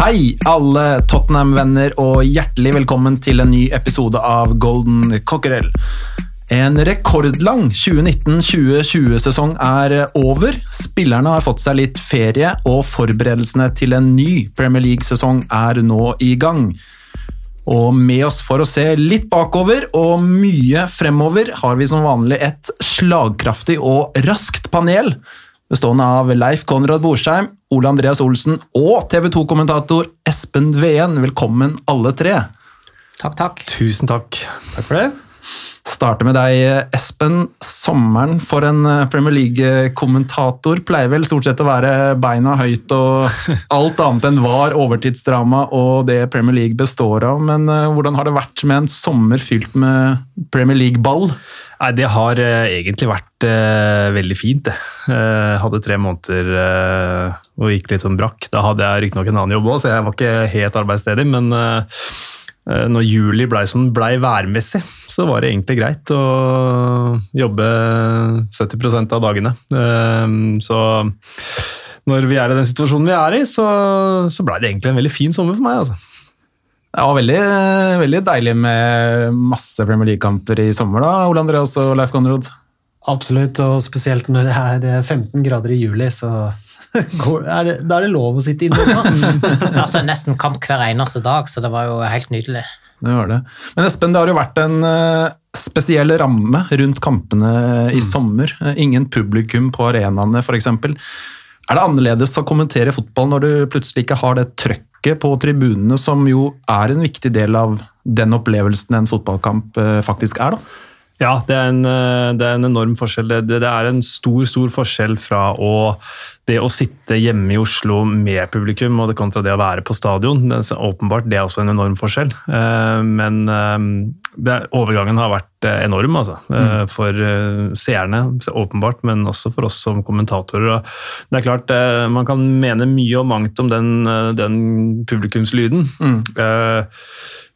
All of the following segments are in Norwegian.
Hei, alle Tottenham-venner, og hjertelig velkommen til en ny episode av Golden Cockerel. En rekordlang 2019-2020-sesong er over. Spillerne har fått seg litt ferie, og forberedelsene til en ny Premier League-sesong er nå i gang. Og med oss for å se litt bakover og mye fremover, har vi som vanlig et slagkraftig og raskt panel bestående av Leif Konrad Borsheim, Ole Andreas Olsen og TV 2-kommentator Espen Veen. Velkommen, alle tre. Takk, takk. Tusen takk. Takk for det. Starter med deg, Espen. Sommeren for en Premier League-kommentator pleier vel stort sett å være beina høyt og alt annet enn var overtidsdrama og det Premier League består av. Men eh, hvordan har det vært med en sommer fylt med Premier League-ball? Nei, Det har eh, egentlig vært eh, veldig fint, det. Eh, hadde tre måneder eh, og gikk litt sånn brakk. Da hadde jeg riktignok en annen jobb òg, så jeg var ikke helt arbeidsledig. Men eh, eh, når juli blei som den blei værmessig, så var det egentlig greit å jobbe 70% av dagene. Så når vi er i den situasjonen vi er i, så, så blei det egentlig en veldig fin sommer for meg. altså. Det var veldig, veldig deilig med masse Premier League-kamper i sommer, da, Ole Andreas og Leif Konrad. Absolutt, og spesielt når det er eh, 15 grader i juli, så går, er det, da er det lov å sitte inne. altså nesten kamp hver eneste dag, så det var jo helt nydelig. Det var det. Men Espen, det har jo vært en eh, spesiell ramme rundt kampene i sommer. Eh, Ingen publikum på arenaene, f.eks. Er det annerledes å kommentere fotball når du plutselig ikke har det trøkket på tribunene, som jo er en viktig del av den opplevelsen en fotballkamp eh, faktisk er? da? Ja, det er, en, eh, det er en enorm forskjell. Det, det er en stor stor forskjell fra å, det å sitte hjemme i Oslo med publikum og det kontra det å være på stadion. Det er, åpenbart, det er også en enorm forskjell. Eh, Men overgangen har vært eh, enorm altså. mm. for eh, seerne, åpenbart, men også for oss som kommentatorer. Det er klart, eh, Man kan mene mye og mangt om den, eh, den publikumslyden. Mm. Eh,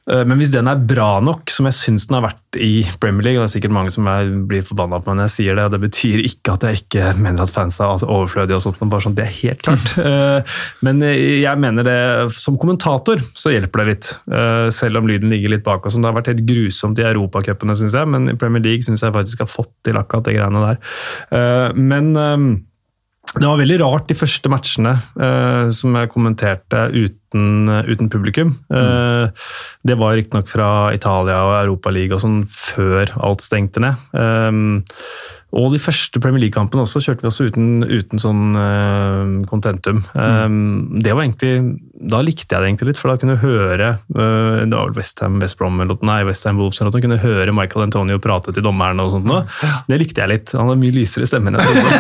Men hvis den er bra nok, som jeg syns den har vært i Premier League, og det er sikkert mange som er, blir forbanna på meg når jeg sier det, og det betyr ikke at jeg ikke mener at fans er altså overflødige, og sånt, men bare sånn, det er helt klart. Eh, Men jeg mener det, som kommentator så hjelper det litt, eh, selv om lyden ligger litt bak oss. Det har vært helt grusomt i europacupene, syns jeg, men i Premier League syns jeg faktisk har fått til akkurat de greiene der. Eh, Men eh, det var veldig rart de første matchene eh, som jeg kommenterte uten, uten publikum. Eh, det var riktignok fra Italia og Europaligaen og sånn før alt stengte ned. Eh, og de første Premier League-kampene også kjørte vi også uten, uten sånn uh, contentum. Eh, det var egentlig, Da likte jeg det egentlig litt, for da kunne du høre uh, Det var West Westham West Brom eller nei, Westham Wolves eller noe, kunne høre Michael Antonio prate til dommeren og sånt. Nå. Det likte jeg litt. Han har mye lysere stemme enn jeg trodde.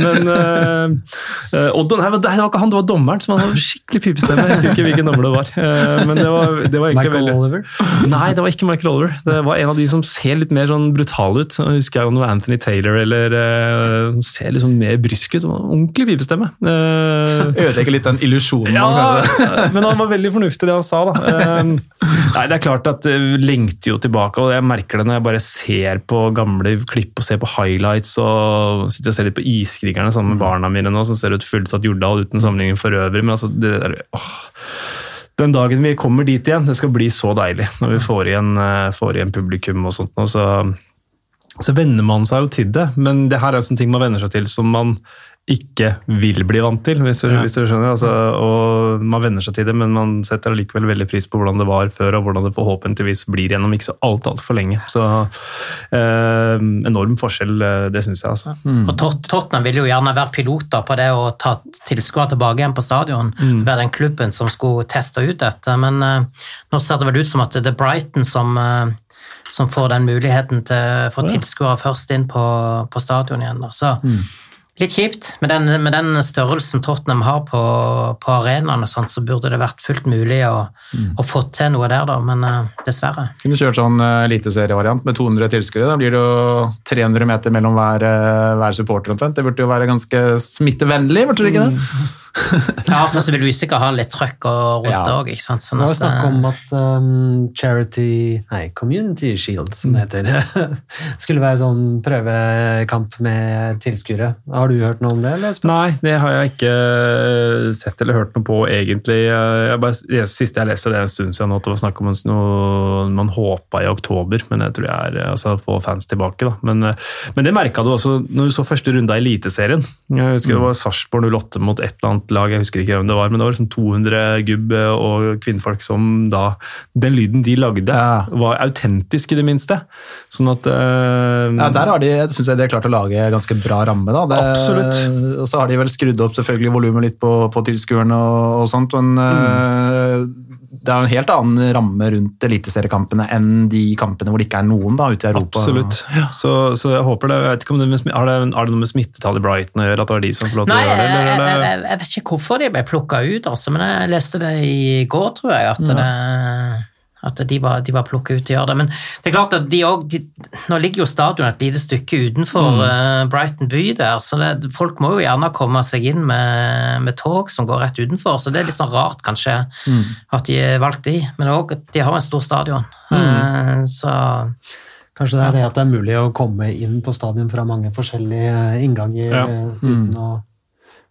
Men uh, Odd, nei, det var ikke han, det var dommeren som hadde skikkelig pipestemme. Jeg husker ikke hvilken dommer det var. Uh, men det var, det var egentlig Michael veldig... Oliver. Nei, det var ikke Michael Oliver. Det var en av de som ser litt mer sånn brutal ut. Jeg husker jeg om det var Anthony Taylor eller uh, ser sånn mer brysk ut. En Ordentlig pipestemme. Uh, Ødelegger litt den illusjonen. ja, men han var veldig fornuftig det han sa. da. Uh, Nei, det er klart at det lengter jo tilbake, og jeg merker det når jeg bare ser på gamle klipp og ser på highlights og sitter og ser litt på Iskrigerne sammen med barna mine nå, som ser ut fullsatt Jordal uten sammenligning for øvrig. men altså, det der, åh. Den dagen vi kommer dit igjen, det skal bli så deilig når vi får igjen, eh, får igjen publikum og sånt. nå, så så venner man seg jo til det, men det her er jo sånne ting man venner seg til som man ikke vil bli vant til, hvis du, hvis du skjønner. Altså, og Man venner seg til det, men man setter allikevel veldig pris på hvordan det var før, og hvordan det forhåpentligvis blir gjennom ikke så alt altfor lenge. Så eh, enorm forskjell, eh, det syns jeg, altså. Og Tottenham ville jo gjerne være piloter på det å ta tilskuere tilbake igjen på stadion. Være den klubben som skulle teste ut dette. Men eh, nå ser det vel ut som at det er Brighton som, eh, som får den muligheten til å få tilskuere først inn på, på stadion igjen. Da. Så Litt kjipt. Med den, med den størrelsen Tottenham har på, på arenaen, sånt, så burde det vært fullt mulig å, å få til noe der, da, men uh, dessverre. Kunne kjørt sånn uh, eliteserievariant med 200 tilskuere. Da blir det jo 300 meter mellom hver, uh, hver supporter omtrent. Det burde jo være ganske smittevennlig, burde det ikke det? Ja, men så vil du sikkert ha litt trøkk og rundt òg, Ja. Sånn Det var at, snakk eh, om at um, Charity Nei, Community Shield, som det heter, skulle være sånn prøvekamp med tilskuere. Har du hørt noe om det? eller? Nei, det har jeg ikke eh, sett eller hørt noe på, egentlig. Jeg bare, det siste jeg leste, det er en stund siden, nå, at det var snakk om noe man håpa i oktober, men jeg tror jeg er altså, få fans tilbake. Da. Men, eh, men det merka du også når du så første runde av Eliteserien. Jeg husker det var Sarpsborg 08 mot et eller annet lag, jeg husker ikke hvem det var, men det var liksom 200 gubb og kvinnfolk som da Den lyden de lagde, Ja. var autentisk, i det minste. Sånn at eh, Ja, Der har de, synes jeg de har klart å lage ganske bra ramme. da. Det, Absolutt. Og så har de vel skrudd opp selvfølgelig volumet litt på, på tilskuerne og, og sånt, men eh, det er en helt annen ramme rundt eliteseriekampene enn de kampene hvor det ikke er noen da, ute i Europa. Absolutt. Så, så jeg håper det, jeg vet ikke om det med, har, det, har det noe med smittetall i Brighton å gjøre? At det var de som får lov til Nei, å gjøre det? jeg, Eller, jeg, er jeg, jeg vet ikke hvorfor de ble plukka ut, altså, men jeg leste det i går, tror jeg, at, det, at de var, de var plukka ut til å gjøre det. Men det er klart at de også, de, nå ligger jo stadion et lite stykke utenfor eh, Brighton by der, så det, folk må jo gjerne komme seg inn med, med tog som går rett utenfor, så det er litt sånn rart kanskje at de valgte valgt de, men òg at de har en stor stadion. Eh, så Kanskje det er det at det er mulig å komme inn på stadion fra mange forskjellige innganger Ja. eh, uten å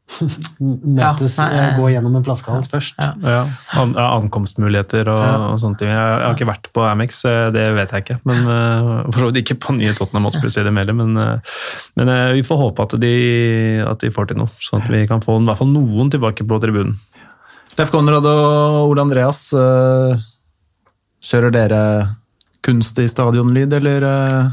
møtes, Ja, nei, eh, gå gjennom en flaskehals først. Ja. ja, an, ankomstmuligheter og, Ja. og sånne ting. Jeg, jeg har ikke vært på Amex, så det vet jeg ikke. Men eh, For så vidt ikke på nye Tottenham Hotspur-stadium heller, men, eh, men eh, vi får håpe at de, at de får til noe, sånn at vi kan få i hvert fall noen tilbake på tribunen. Leif Konrad og Ole Andreas, eh, kjører dere kunstig stadionlyd, eller eh,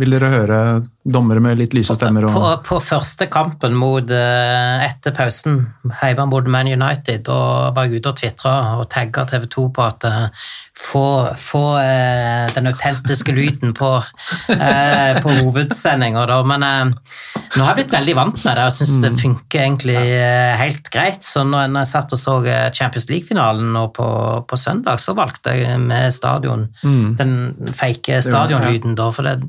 vil dere høre dommere med litt lyse stemmer? På, Og... på første kampen mot, eh, etter pausen, hjemme mot Man United, da var jeg ute og tvitra og tagga TV 2 på at eh, få, få eh, den autentiske lyden på, eh, på hovedsendinga, da. Men eh, nå har jeg blitt veldig vant med det og syns det funker egentlig eh, helt greit. Så når, når jeg satt og så eh, Champions League-finalen nå på, på søndag, så valgte jeg med stadion, den fake stadionlyden da, for det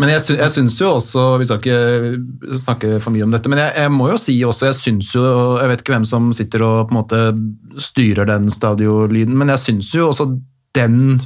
Men jeg, sy syns jo også Vi skal ikke snakke for mye om dette, men jeg, jeg må jo si også Jeg syns jo Jeg vet ikke hvem som sitter og på en måte styrer den stadiolyden, men jeg syns jo også den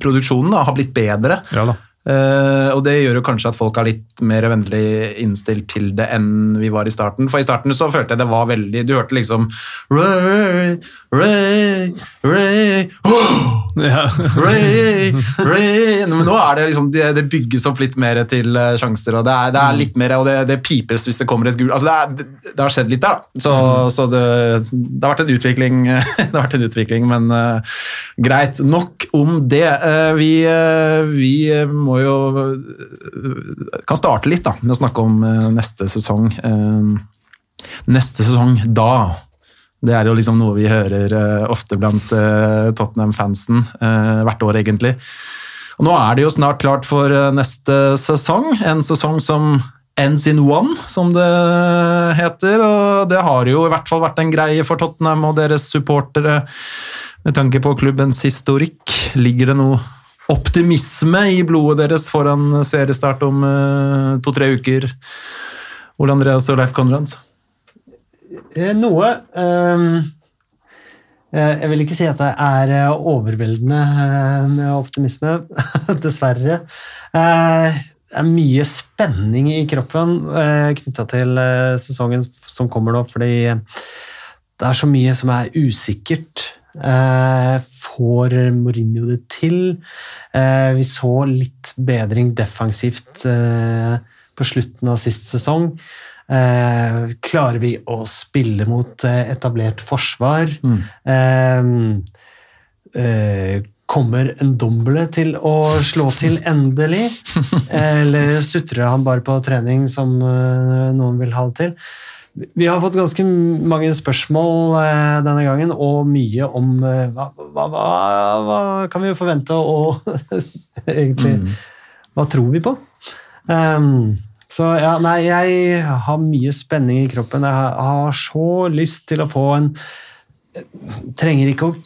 produksjonen da, har blitt bedre. Ja da. Eh, og det gjør jo kanskje at folk er litt mer vennlig innstilt til det enn vi var i starten. For i starten så følte jeg det var veldig Du hørte liksom Ray, Ray, Ray, oh! Ja. Ray, Ray. Men nå er det liksom Det, det bygges opp litt mer til eh, sjanser, og det er, det er litt mer Og det, det pipes hvis det kommer et gul Altså, det, er, har skjedd litt der, da. Så, så det, har vært en utvikling, det har vært en utvikling men uh, greit. Nok om det. Uh, vi, vi eh, må jo eh, Kan starte litt da, med å snakke om eh, neste sesong. Eh, neste sesong da det er jo liksom noe vi hører ofte blant Tottenham-fansen hvert år, egentlig. Og nå er det jo snart klart for neste sesong. En sesong som ends in one, som det heter. Og det har jo i hvert fall vært en greie for Tottenham og deres supportere. Med tanke på klubbens historikk, ligger det noe optimisme i blodet deres foran seriestart om eh, to-tre uker? Ole Andreas og Leif Konrad? Eh, Noe. ehm, eh, jeg vil ikke si at det er overveldende med optimisme, dessverre. Det er mye spenning i kroppen knytta til sesongen som kommer nå, fordi det er så mye som er usikkert. Eh, Får Mourinho det til? Eh, Vi så litt bedring defensivt eh, på slutten av sist sesong. Eh, klarer vi å spille mot etablert forsvar? Eh, eh, kommer en domble til å slå til endelig? Eller sutrer han bare på trening som noen vil ha det til? Vi har fått ganske mange spørsmål eh, denne gangen, og mye om eh, hva, hva, hva, hva kan vi forvente og egentlig Hva tror vi på? Um, Så ja, nei, jeg har mye spenning i kroppen. Jeg har- har så lyst til å få en Trenger ikke å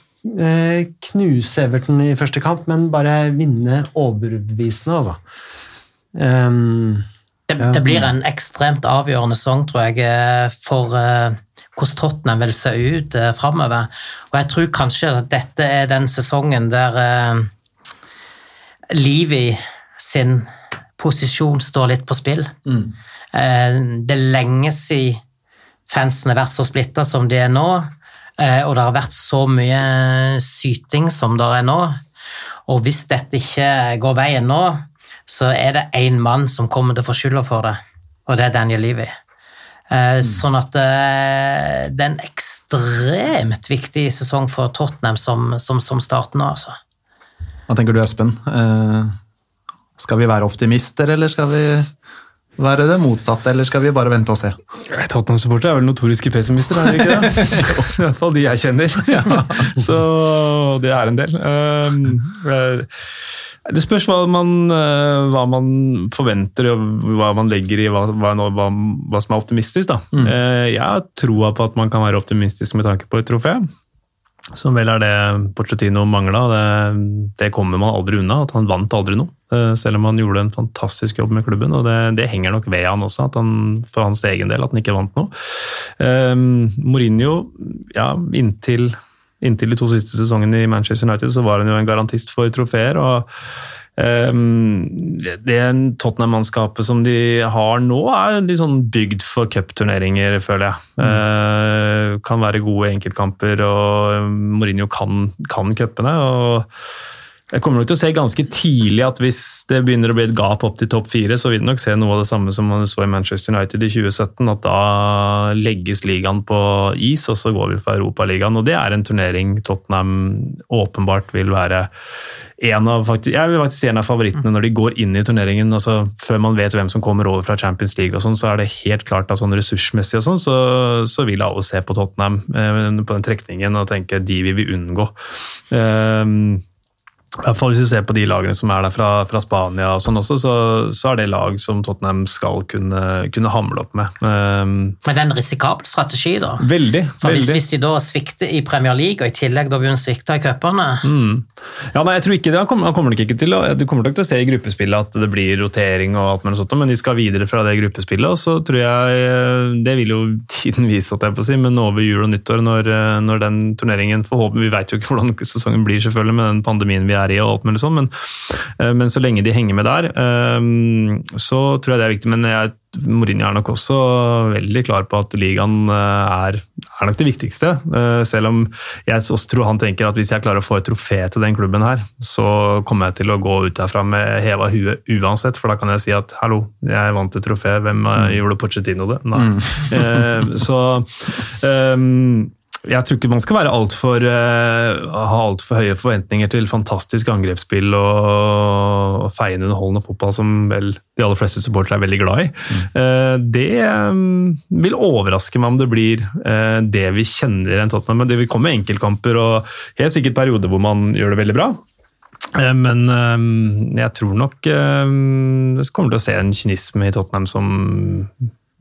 eh, knuse Everton i første kamp, men bare vinne overbevisende, altså. Um, Det, det blir en ekstremt avgjørende sang, tror jeg, eh, for eh, hvordan Tottenham vil se ut uh, framover. Og jeg tror kanskje at dette er den sesongen der uh, Livi sin posisjon står litt på spill. Eh, det er lenge siden fansen har vært så splitta som de er nå, eh, og det har vært så mye syting som det er nå. Og hvis dette ikke går veien nå, så er det én mann som kommer til å få skylda for det, og det er Daniel Levy. Mm. Sånn at eh, det er en ekstremt viktig sesong for Tottenham som, som, som starten nå, altså. Hva tenker du, Espen? Eh, skal vi være optimister, eller skal vi være det motsatte, eller skal vi bare vente og se? Tottenham-supportere er vel notoriske pessimister, er det ikke det? I hvert fall de jeg kjenner. Så det er en del. Um, eh, Det spørs hva man, eh, hva man forventer og hva man legger i hva, hva, hva, som er optimistisk. Da. Mm. Jeg har troa på at man kan være optimistisk med tanke på et trofé. Som vel er det Pochettino mangla. Det, det kommer man aldri unna. At han vant aldri noe. Eh, Selv om han gjorde en fantastisk jobb med klubben. og Det, det henger nok ved han også, at han, for hans egen del, at han ikke vant noe. Um, Mourinho, ja, inntil, inntil de to siste sesongene i Manchester United, så var han jo en garantist for trofeer. og Um, det Tottenham-mannskapet som de har nå, er litt sånn bygd for cupturneringer, føler jeg. Uh, kan være gode enkeltkamper, og Mourinho kan, kan cupene. og jeg kommer nok til å se ganske tidlig at hvis det begynner å bli et gap opp til topp fire, så vil du nok se noe av det samme som man så i Manchester United i 2017. At da legges ligaen på is, og så går vi for Europaligaen. Og det er en turnering Tottenham åpenbart vil være en av, faktisk, jeg vil faktisk si en av favorittene når de går inn i turneringen. altså Før man vet hvem som kommer over fra Champions League, og sånn, så er det helt klart at sånn ressursmessig og sånn, så, så vil alle se på Tottenham eh, på den trekningen og tenke de vil vi unngå. Um, i hvert fall Hvis vi ser på de lagene som er der fra, fra Spania, og sånn også, så, så er det lag som Tottenham skal kunne, kunne hamle opp med. Um, Men det er en risikabel strategi, da. veldig. For hvis, veldig. hvis de da svikter i Premier League, og i tillegg da begynner å svikte i cupene Mm. Ja, nei, jeg tror ikke det. Han kommer, han kommer nok ikke til å, Du kommer nok til å se i gruppespillet at det blir rotering, og alt mulig sånt, men de skal videre fra det gruppespillet. og så tror jeg, eh, Det vil jo tiden vise, at jeg på å si, men over jul og nyttår, når, eh, når den turneringen forhåpentlig, Vi vet jo ikke hvordan sesongen blir selvfølgelig med den pandemien vi er i, og alt mulig sånn, men, eh, men så lenge de henger med der, eh, så tror jeg det er viktig. Men jeg Mourinho er nok også veldig klar på at ligaen eh, er, er nok det viktigste. Selv om jeg også tror han tenker at hvis jeg klarer å få et trofé til den klubben her, så kommer jeg til å gå ut derfra med heva hue uansett, for da kan jeg si at hallo, jeg vant et trofé, hvem mm. gjorde Pochettino det? Nei. Mm. Så ehm, jeg tror ikke man skal være alt for, uh, ha altfor høye forventninger til fantastisk angrepsspill og, og feiende underholdende fotball som vel de aller fleste supportere er veldig glad i. Eh, det um, vil overraske meg om det blir uh, det vi kjenner i en Tottenham. Men det vil komme enkeltkamper og helt sikkert perioder hvor man gjør det veldig bra. Men jeg tror nok vi det kommer til å se en kynisme i Tottenham som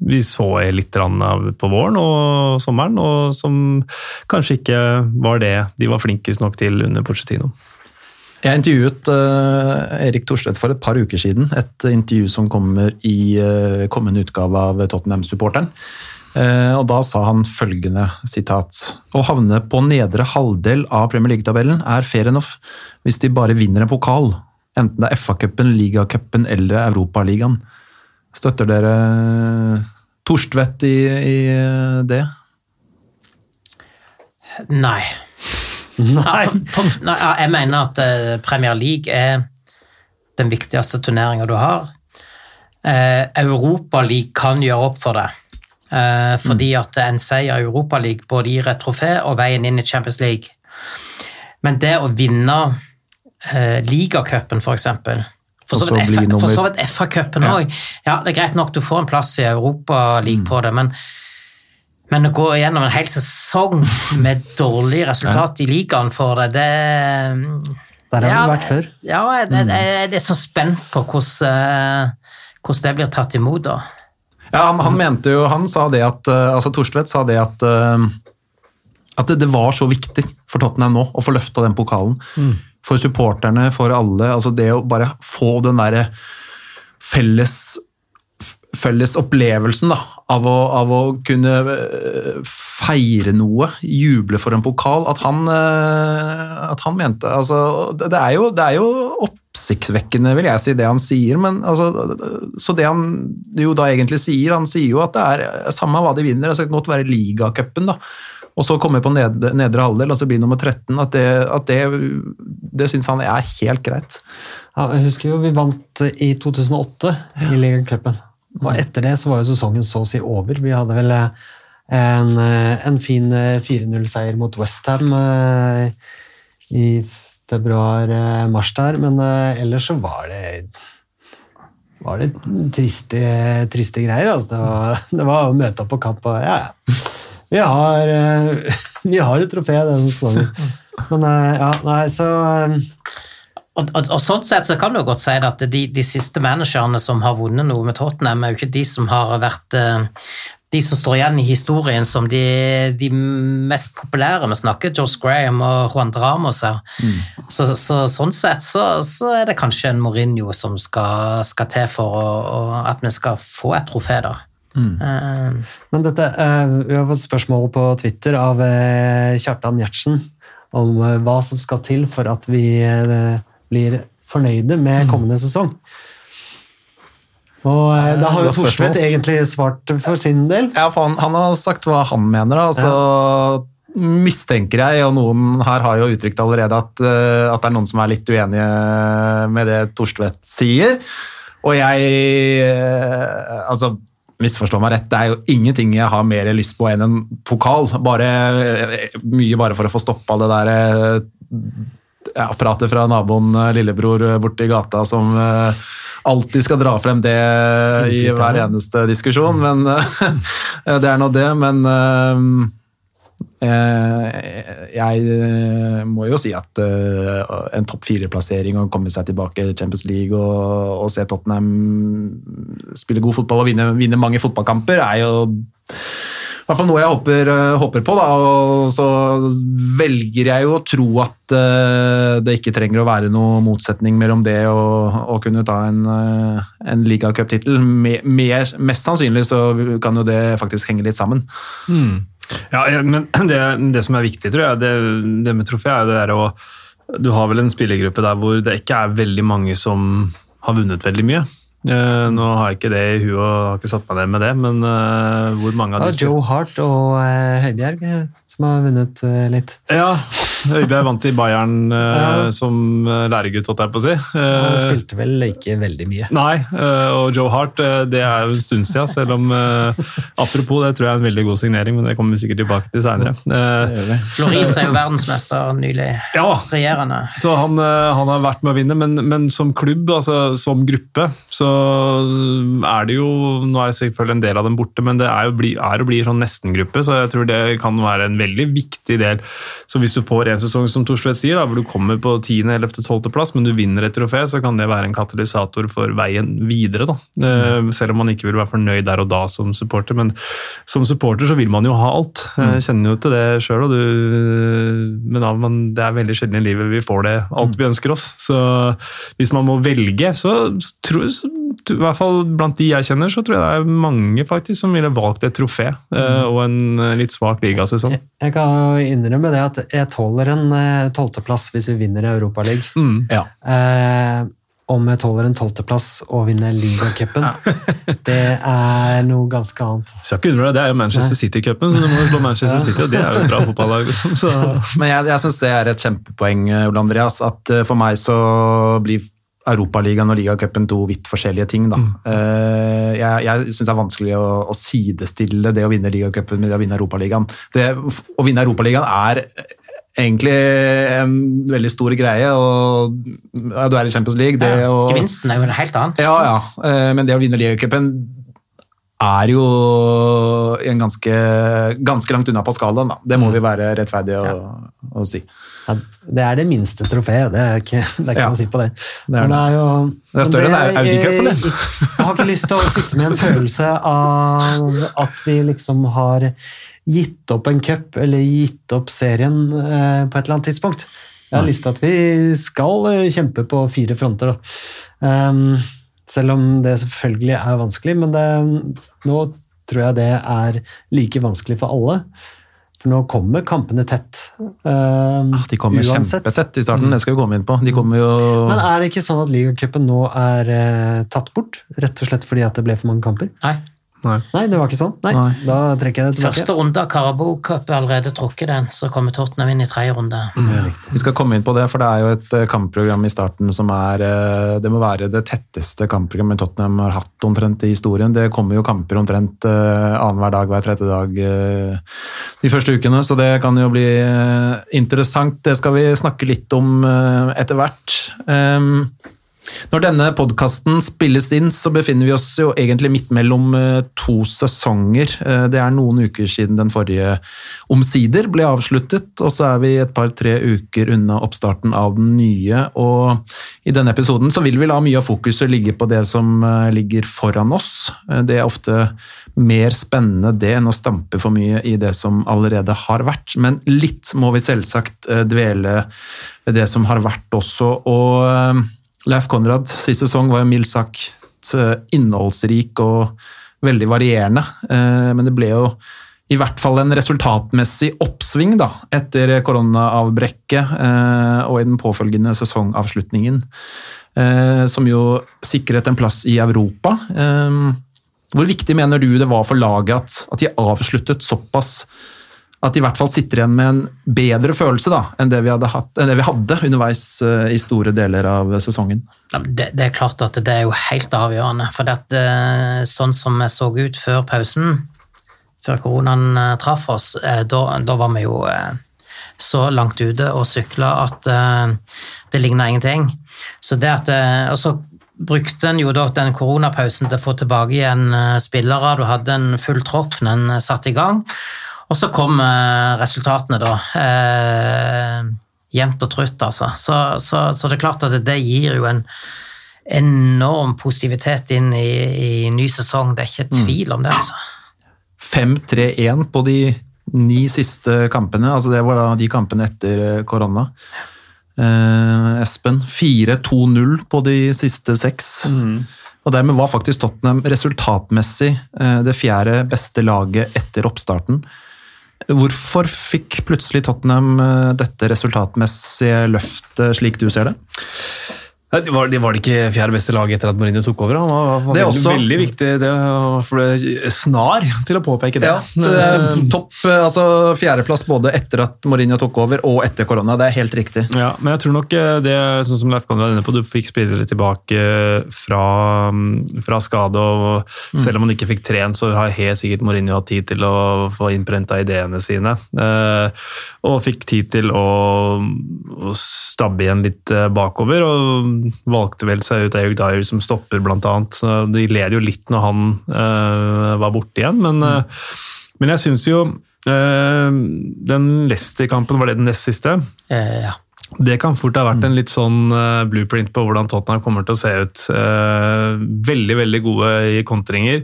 vi så litt på våren og sommeren, og som kanskje ikke var det de var flinkest nok til under Pochettino. Jeg intervjuet eh, Erik Thorstvedt for et par uker siden. Et intervju som kommer i eh, kommende utgave av Tottenham-supporteren. Eh, og Da sa han følgende sitat Å havne på nedre halvdel av Premier League-tabellen er fair enough hvis de bare vinner en pokal. Enten det er FA-cupen, ligacupen eller Europaligaen. Støtter dere Thorstvedt i, i det? Nei. nei. Nei, jeg mener at eh, Premier League er den viktigste turneringa du har. Eh, Europaligaen kan gjøre opp for det. Eh, fordi at en seier i Europaligaen både gir et trofé og veien inn i Champions League. Men det å vinne eh, ligacupen, eksempel For så vidt nummer- for så vidt FA-cupen Ja. òg. Ja, det er greit nok du får en plass i Europaligaen Mm. på det, men men å gå gjennom en hel sesong med dårlig resultat i ligaen for det, det Der har Ja, vi vært før. Ja, jeg, jeg, jeg er så spent på hvordan, eh, hvordan det blir tatt imot da. Ja, han, han mente jo, han sa det at eh, altså Torstvedt sa det at eh, at det, det var så viktig for Tottenham nå å få løfta den pokalen. For supporterne, for alle. altså Det å bare få den derre felles felles opplevelsen da, av å, av å kunne eh, feire noe, juble for en pokal, at han, eh, at han mente altså, det, det, er jo, det er jo oppsiktsvekkende, vil jeg si, det han sier. Men, altså, så det han jo da egentlig sier, han sier jo at det er samme hva de vinner, det skal godt være ligacupen, da. Og så komme på nedre, nedre halvdel, altså bli nummer 13. At det, at det, det syns han er helt greit. Ja, jeg husker jo vi vant i 2008 i ligacupen. Og etter det så var jo sesongen så å si over. Vi hadde vel eh, en, eh, en fin 4-0-seier mot Westham i februar-mars der, men eh, ellers så var det var det triste, triste greier. Altså. Det, var, det var å møte opp på kamp og ja, ja. Vi har, eh, vi har et trofé denne sesongen. Men eh, ja, nei, så eh, Og, og, og sånn sett så kan du godt si at de, de siste managerne som har vunnet noe med Tottenham, er jo ikke de som har vært de som står igjen i historien som de, de mest populære. Vi snakker Josh Graham og Juan Dramos her. Mm. Så, så, sånn sett så, så, er det kanskje en Mourinho som skal, skal til for å, at vi skal få et trofé, da. Mm. Uh, Men dette, uh, Vi har fått spørsmål på Twitter av uh, Kjartan Gjertsen om hva som skal til for at vi blir fornøyde med mm. kommende sesong. Og da har jo Thorstvedt egentlig svart for sin del. Ja, for han, han har sagt hva han mener. altså... Ja mistenker jeg, og noen her har jo uttrykt allerede, at, at, det er noen som er litt uenige med det Torstvedt sier. Og jeg Altså, misforstå meg rett, det er jo ingenting jeg har mer lyst på enn en pokal. Bare, mye bare for å få stoppa det der ja, pratet fra naboen lillebror borti gata som alltid skal dra frem det i hver eneste diskusjon. Men det er nå det. Men Eh, jeg eh, må jo si at eh, en topp fire-plassering og komme seg tilbake i Champions League og, og, se Tottenham spille god fotball og vinne, vinne mange fotballkamper, er jo i hvert fall noe jeg håper, håper, på. Da. Og så velger jeg jo å tro at det ikke trenger å være noe motsetning mellom det å kunne ta en, en ligacuptittel. Mest sannsynlig så kan jo det faktisk henge litt sammen. Mm. Ja, men det, det, som er viktig, tror jeg, det, det med trofé, er det der å Du har vel en spillergruppe der hvor det ikke er veldig mange som har vunnet veldig mye. Uh, nå har jeg ikke det i huet og har ikke satt meg ned med det, men uh, hvor mange av de ja, Joe Hart og uh, Høibjerg som har vunnet litt. Ja, Høibjerg vant i Bayern ja. som læregutt, holdt jeg på å si. Han spilte vel ikke veldig mye. Nei, og Joe Hart det er jo en stund siden, selv om Apropos, det tror jeg er en veldig god signering, men det kommer vi sikkert tilbake til seinere. Floris er jo verdensmester nylig. Ja, regjerende. Så han, han, har vært med å vinne, men, men som klubb, altså som gruppe, så er det jo Nå er det selvfølgelig en del av dem borte, men det er jo bli, er og blir sånn nesten-gruppe, så jeg tror det kan være en veldig viktig del. Så hvis du får en sesong, som Thorsvedt sier, da, hvor du kommer på 10., 11., 12. plass, men du vinner et trofé, så kan det være en katalysator for veien videre. da. Mm. Selv om man ikke vil være fornøyd der og da som supporter, men som supporter så vil man jo ha alt. Jeg mm. kjenner jo til det sjøl, men ja, men det er veldig sjelden i livet vi får det alt vi ønsker oss. Så hvis man må velge, så, så tror jeg i hvert fall blant de jeg kjenner, så tror jeg det er mange faktisk som ville valgt et trofé eh, mm. og en eh, litt svak ligasesong. Jeg, jeg kan innrømme det at jeg tåler en eh, tolvteplass hvis vi vinner Europaligaen. Mm. Ja. Eh, om jeg tåler en tolvteplass og vinner ligacupen, det er noe ganske annet. Skal ikke undre deg, Det er jo Manchester City-cupen, så du må slå Manchester ja. City, og det er jo et bra fotballag. Liksom, Men jeg, jeg syns det er et kjempepoeng, Ole Andreas, at for meg så blir Europaligaen og ligacupen to vidt forskjellige ting. Da. Mm. Uh, jeg jeg syns det er vanskelig å, å, sidestille det å vinne ligacupen med det å vinne Europaligaen. Det, å vinne Europaligaen er egentlig en veldig stor greie. og ja, Du er i Champions League. Ja, gevinsten er jo en helt annen. Ja, ja, uh, men det å vinne ligacupen er jo en ganske, ganske langt unna på skalaen, da. Det må vi være rettferdige å, å si. Ja, det er det minste trofeet, det er ikke, det er ikke Ja. noe å si på det. Det er det er, jo, Det er større enn Audi-cupen, det. Jeg, jeg har ikke lyst til å sitte med en følelse av at vi liksom har gitt opp en cup, eller gitt opp serien eh, på et eller annet tidspunkt. Jeg har lyst til at vi skal eh, kjempe på fire fronter. Da. Um, selv om det selvfølgelig er vanskelig, men det, nå tror jeg det er like vanskelig for alle. For nå kommer kampene tett. Uh, Ah, De kommer uansett. kjempetett i starten, det skal vi komme inn på. De kommer jo Men er det ikke sånn at ligacupen nå er uh, tatt bort? Rett og slett fordi at det ble for mange kamper? Nei. Nei. Nei, det var ikke sånn. Nei, Nei. Da trekker jeg det tilbake. Første runde av Carabao Cup er allerede trukket den, så kommer Tottenham inn i tredje runde. Vi skal komme inn på det, for det er jo et eh, kampprogram i starten som er eh, Det må være det tetteste kampprogrammet Tottenham har hatt omtrent i historien. Det kommer jo kamper omtrent eh, annenhver dag, hver tredje dag de første ukene, så det kan jo bli interessant. Det skal vi snakke litt om etter hvert. Når denne podkasten spilles inn, så befinner vi oss jo egentlig midt mellom eh, to sesonger. Eh, Det er noen uker siden den forrige omsider ble avsluttet, og så er vi et par-tre uker unna oppstarten av den nye. Og i denne episoden så vil vi la mye av fokuset ligge på det som eh, ligger foran oss. Det er ofte mer spennende det enn å stampe for mye i det som allerede har vært. Men litt må vi selvsagt dvele ved det som har vært også. og Leif Konrad, sist sesong var jo mildt sagt eh, innholdsrik og veldig varierende, eh, men det ble jo i hvert fall en resultatmessig oppsving da, etter koronaavbrekket eh, og i den påfølgende sesongavslutningen, som jo sikret en plass i Europa. Hvor viktig mener du det var for laget at, at de avsluttet såpass at de i hvert fall sitter igjen med en bedre følelse da, enn det vi hatt, enn det vi hadde underveis uh, i store deler av sesongen. Det, det er klart at det er jo helt avgjørende. For det at, eh, sånn som vi så ut før pausen, før koronaen uh, traff oss, da, da var vi jo så langt ute og sykla at det ligna ingenting. Så det at, og så brukte en jo da den koronapausen til å få tilbake igjen spillere. Du hadde en full tropp når en satte i gang. Og så kom eh, resultatene, da. Eh, jevnt og trutt, altså. Så, så, så det er klart at det, det gir jo en enorm positivitet inn i, i ny sesong. Det er ikke tvil om det, altså. 5-3-1 på de ni siste kampene, altså det var da de kampene etter eh, korona. Eh, Espen, 4-2-0 på de siste seks. Og dermed var faktisk Tottenham resultatmessig eh, det fjerde beste laget etter oppstarten. Hvorfor fikk plutselig Tottenham eh, dette resultatmessige løftet, slik du ser det? Det var, det var det ikke fjerde beste lag etter at Mourinho tok over. Han var, var Det er veldig, også- veldig viktig det, var for det, snar til å påpeke det. det er topp, eh, altså fjerdeplass både etter at Mourinho tok over og etter korona. Det er helt riktig. Ja, men jeg tror nok eh, det sånn som Leif Konrad er inne på, du fikk spillere tilbake eh, fra, mm, fra skade. og Selv om han ikke fikk trent, så har helt sikkert Mourinho hatt tid til å få innprenta ideene sine. eh, Og fikk tid til å, å stabbe igjen litt eh, bakover, og valgte vel seg ut Eric Dyer som stopper, blant annet. De ler jo litt når han eh, var borte igjen, men, eh, men jeg syns jo eh, den Leicester-kampen, var det den nest siste? Eh, ja. Det kan fort ha vært en litt sånn eh, blueprint på hvordan Tottenham kommer til å se ut. Eh, veldig, veldig gode i kontringer.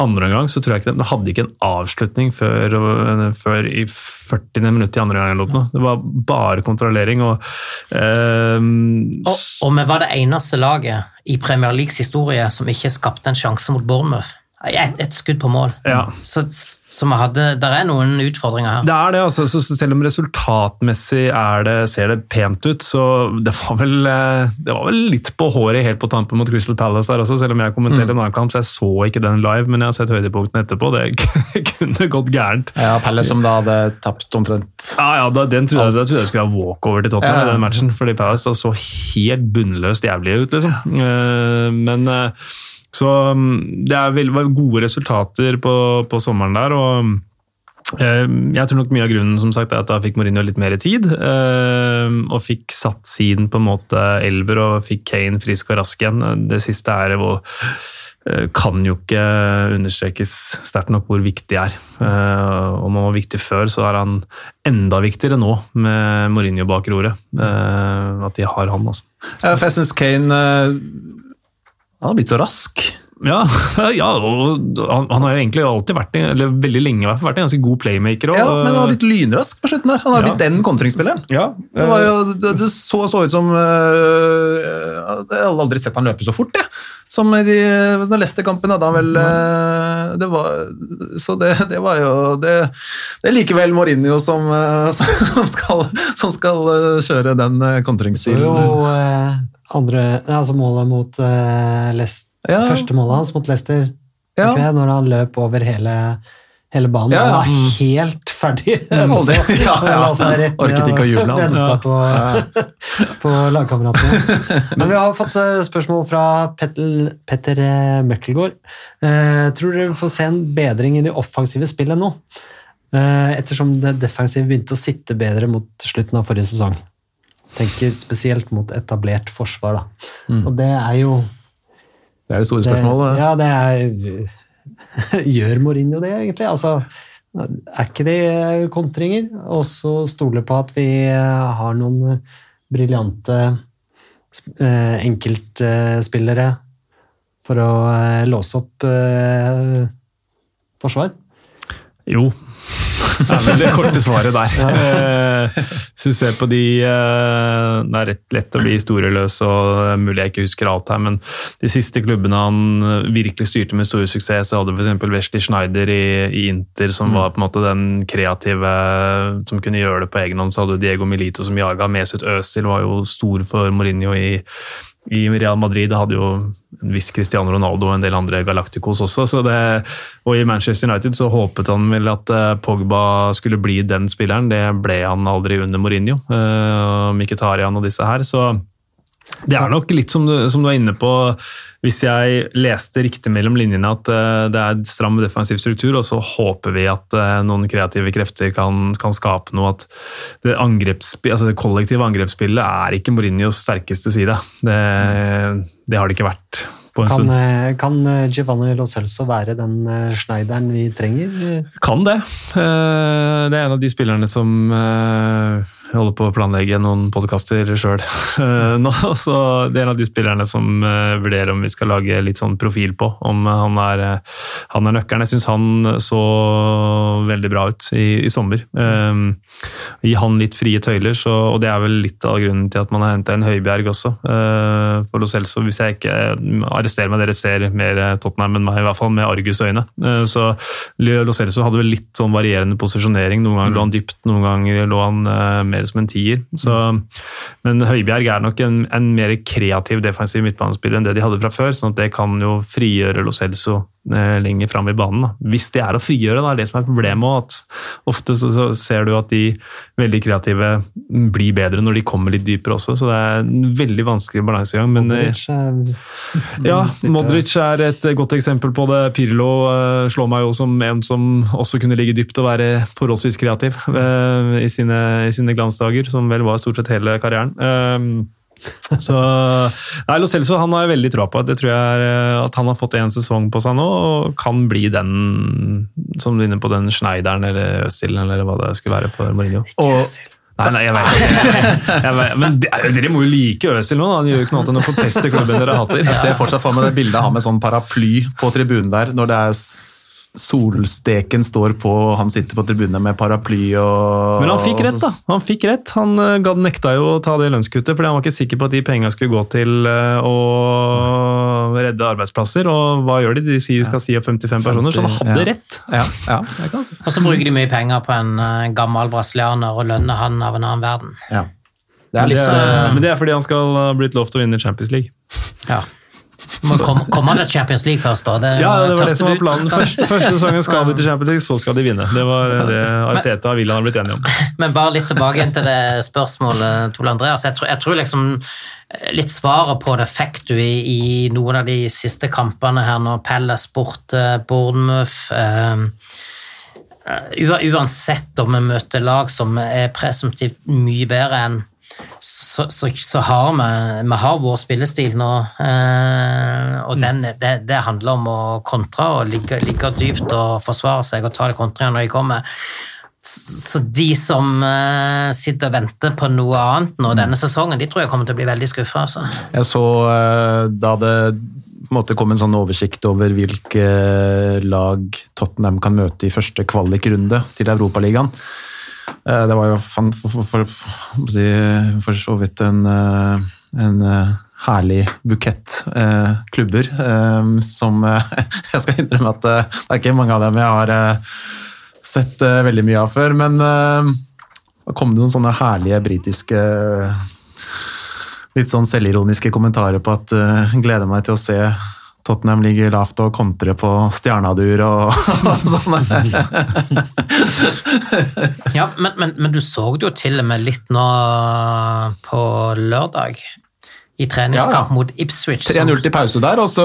Andre gang så tror jeg ikke de, de hadde ikke en avslutning før, eh, før i 40 minutt i andre omgang. eller noe. Det var bare kontrollering. og eh, Og, og vi var det eneste laget i Premier Leagues historie som ikke skapte en sjanse mot Bournemouth. Et, et skudd på mål. Ja. Så, så hadde, der er noen utfordringer her. Det er det, altså. Så selv om resultatmessig er det, ser det pent ut, så det var vel, eh, det var vel litt på håret helt på tampen mot Crystal Palace der også, selv om jeg kommenterte en annen kamp, så jeg så ikke den live, men jeg har sett høydepunktene etterpå. Det kunne gått gærent. Ja, Palace som da hadde tapt omtrent Ja, ja, da, den trodde jeg, da trodde jeg skulle ha walkover til Tottenham Ja, den matchen, fordi Palace så helt bunnløst jævlig ut, liksom. Eh, Men eh, så mm, det er veldig, gode resultater på, på sommeren der, og eh, jeg tror nok mye av grunnen som sagt er at da fikk Mourinho litt mer tid, eh, og fikk satt siden på en måte elver og fikk Kane frisk og rask igjen. Det siste er hvor eh, kan jo ikke understrekes sterkt nok hvor viktig det er. Om han var viktig før, så er han enda viktigere nå, med Mourinho bak roret. At de har han, altså. Ja, for jeg syns Kane Han har blitt så rask. Ja, ja og han, han har jo egentlig alltid vært, eller veldig lenge vært en ganske god playmaker. Og, Ja, men han har blitt lynrask på slutten der. Han har Ja. blitt den kontringsspilleren. ja, Det, var jo, det, det så, så ut som øh, Jeg har aldri sett han løpe så fort, jeg. Som i de, den leste kampen hadde han vel øh, det var, Så det, det var jo Det, det er likevel Mourinho som, øh, som skal, som skal kjøre den kontringsstilen. Eh, andre, altså målet mot uh, Lest, Ja. første målet hans mot Leicester, Ja. okay, når han løp over hele, hele banen. Ja. Han var helt ferdig. Aldri. Ja, rett Orket ikke å juble, han. På, på lagkameratene. Men vi har fått eh, spørsmål fra Petter, Petter eh, Møkkelgård. Eh, tror dere vi får se en bedring i det offensive spillet nå? Uh, ettersom det defensive begynte å sitte bedre mot slutten av forrige sesong. Tenker spesielt mot etablert forsvar, da. Mm. Og det er jo Det er det store det, spørsmålet. Ja, det er Gjør Mourinho det, egentlig? Altså, er ikke det kontringer? Og så stole på at vi har noen briljante eh, enkeltspillere for å eh, låse opp eh, forsvar? Jo. Det er vel det korte svaret der. Eh, Hvis du ser på de eh, Det er rett lett å bli historieløs, og er mulig jeg ikke husker alt her, men de siste klubbene han eh, virkelig styrte med stor suksess, så hadde f.eks. Wesley Schneider i, i Inter, som var på en måte den kreative som kunne gjøre det på egen hånd. Så hadde du Diego Milito som jaga. Mesut Özil var jo stor for Mourinho i i Real Madrid hadde jo en viss Cristiano Ronaldo og en del andre Galacticos også. Så det, og i Manchester United så håpet han vel at eh, Pogba skulle bli den spilleren. Det ble han aldri under Mourinho. Uh, Mkhitaryan og disse her. Så det er nok litt som du, som du er inne på, hvis jeg leste riktig mellom linjene at eh, det er stram defensiv struktur, og så håper vi at eh, noen kreative krefter kan, kan skape noe. At det, altså det kollektive angrepsspillet er ikke Mourinhos sterkeste side. Det, det har det ikke vært på en Kan, stund. eh, kan Giovanni Lo Celso være den Schneideren vi trenger? Kan det. Det er en av de spillerne som jeg holder på å planlegge noen podkaster sjøl nå. Så det er en av de spillerne som eh, vurderer om vi skal lage litt sånn profil på. Om han er, eh, han er nøkkelen. Jeg syns han så veldig bra ut i, i sommer. Eh, Gi han litt frie tøyler, så, og det er vel litt av grunnen til at man har henta en Høibjerg også. eh, For Lo Celso, hvis jeg ikke arresterer meg, dere ser mer Tottenham enn meg, i hvert fall med Argus-øyne. Eh, Så Lo Celso hadde vel litt sånn varierende posisjonering. Noen ganger lå han dypt, noen ganger lå han eh, mer som en tier. Så, men Høibjerg er nok en, en mer kreativ defensiv midtbanespiller enn det de hadde fra før, sånn at det kan jo frigjøre Lo Celso lenger fram i banen. Da. Hvis det er å frigjøre, da er det som er problemet. at Ofte så, så ser du at de veldig kreative blir bedre når de kommer litt dypere også, så det er en veldig vanskelig balansegang. Men eh, Modric, er, ja, Modric er et godt eksempel på det. Pirlo uh, slår meg jo som en som også kunne ligge dypt og være forholdsvis kreativ uh, i, sine, i sine glansdager, som vel var stort sett hele karrieren. Eh, så nei, Lo Celso han har jeg veldig troa på. Det tror jeg er, eh, at han har fått én sesong på seg nå, og kan bli den som du er inne på den Schneideren eller Østil eller hva det skulle være for Mourinho. Og, Nei, nei, jeg vet ikke. Men det- dere må jo like Østil nå. da. Han gjør jo ikke noe annet enn å forpeste klubben dere hater. Jeg ser fortsatt for meg det bildet av han med sånn paraply på tribunen der, når det er solsteken står på, og han sitter på tribunen med paraply og Men han fikk rett, da. Han fikk rett. Han uh, nekta jo å ta det lønnskuttet, fordi han var ikke sikker på at de penga skulle gå til uh, å redde arbeidsplasser. Og hva gjør de? De sier de skal si opp 55 personer, så han hadde ja. rett. Ja, ja, si. Og så bruker de mye penger på en uh, gammel brasilianer og lønner han av en annen verden. Ja. Det er litt men det er fordi han skal ha blitt lov til å vinne Champions League. Ja. Må kommer kom til Champions League først, da. Det, Ja, det var det som var planen. Første, første sesongen skal vi til Champions League, så skal de vinne. Det var det Arteta og William har blitt enige om. Men bare litt tilbake til det spørsmålet, Tole Andreas. Jeg tror, jeg tror liksom eh, litt svaret på det fikk du i, i noen av de siste kampene her når Pelle borte, Bournemouth eh, eh, Uansett om vi møter lag som er presumptivt mye bedre enn så, så, så har vi, vi har vår spillestil nå, eh, og den, det, det handler om å kontre og ligge, ligge dypt og forsvare seg og ta det kontra når de kommer. Så de som eh, sitter og venter på noe annet nå denne sesongen, de tror jeg kommer til å bli veldig skuffa. Altså. Jeg så eh, da det måte kom en sånn oversikt over hvilke lag Tottenham kan møte i første kvalikrunde til Europaligaen. Eh, Det var jo for, for, så vidt en, eh, en eh, herlig bukett eh, klubber eh, som Jeg skal innrømme at det er ikke mange av dem jeg har sett veldig mye av før, men da kom det noen sånne herlige britiske litt sånn selvironiske kommentarer på at jeg gleder meg til å se Tottenham ligger lavt og kontrer på stjernadur og, og sånne. Ja, men, men, men du så det jo til og med litt nå på lørdag, i treningskamp Ja, ja. mot Ipswich. 3-0 til pause der, og så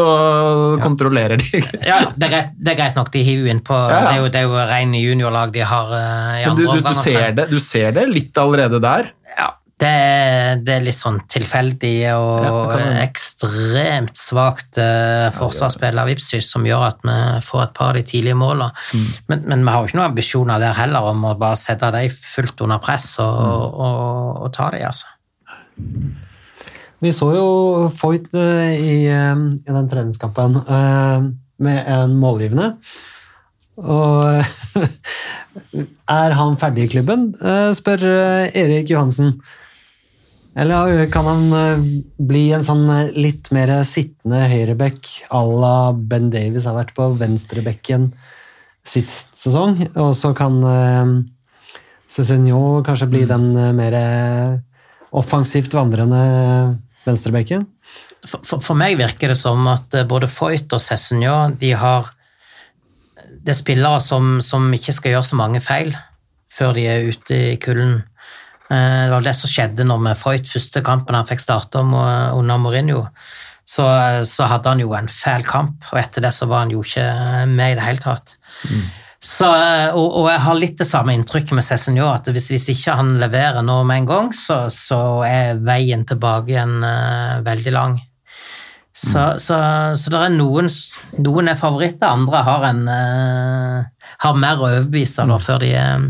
kontrollerer de. Ja, det er, greit, det er greit nok, de hiver. Ja, ja. Det, er jo- det er jo rene juniorlag de har uh, i Men du, andre du, du, ser det, du ser det litt allerede der. Ja, det, det er litt sånn tilfeldig og Ja, ekstremt svakt uh, forsvarsspill av Ipswich som gjør at vi får et par av de tidlige målene. Mm. Men, men vi har jo ikke noen ambisjoner der heller om å bare sette dem fullt under press og, Mm. og, og ta dem, altså. Vi så jo Foyt eh, i, eh, i den treningskampen med en målgivende. Og er han ferdig i klubben, spør Erik Johansen. Eller kan han eh, bli en sånn eh, litt mer sittende høyreback à la Ben Davies har vært på venstrebekken sist sesong, og så kan Cezinho kanskje bli den mer offensivt vandrende venstrebekken? For, for, for meg virker det som at både Foyt og Cessenio de har Det er spillere som, som ikke skal gjøre så mange feil før de er ute i kulden. Eh, Det var det som skjedde når med Freud, første kampen han fikk starte under Mourinho. Så, så hadde han jo en fæl kamp, og etter det så var han jo ikke med i det hele tatt. Så, og, og jeg har litt det samme inntrykket med Cézinor, at hvis, hvis ikke han leverer nå med en gang, så, så er veien tilbake igjen uh, veldig lang. Så, så, så det er noen Noen er favoritter, andre har en uh, har mer å overbevise mm. før, de, er-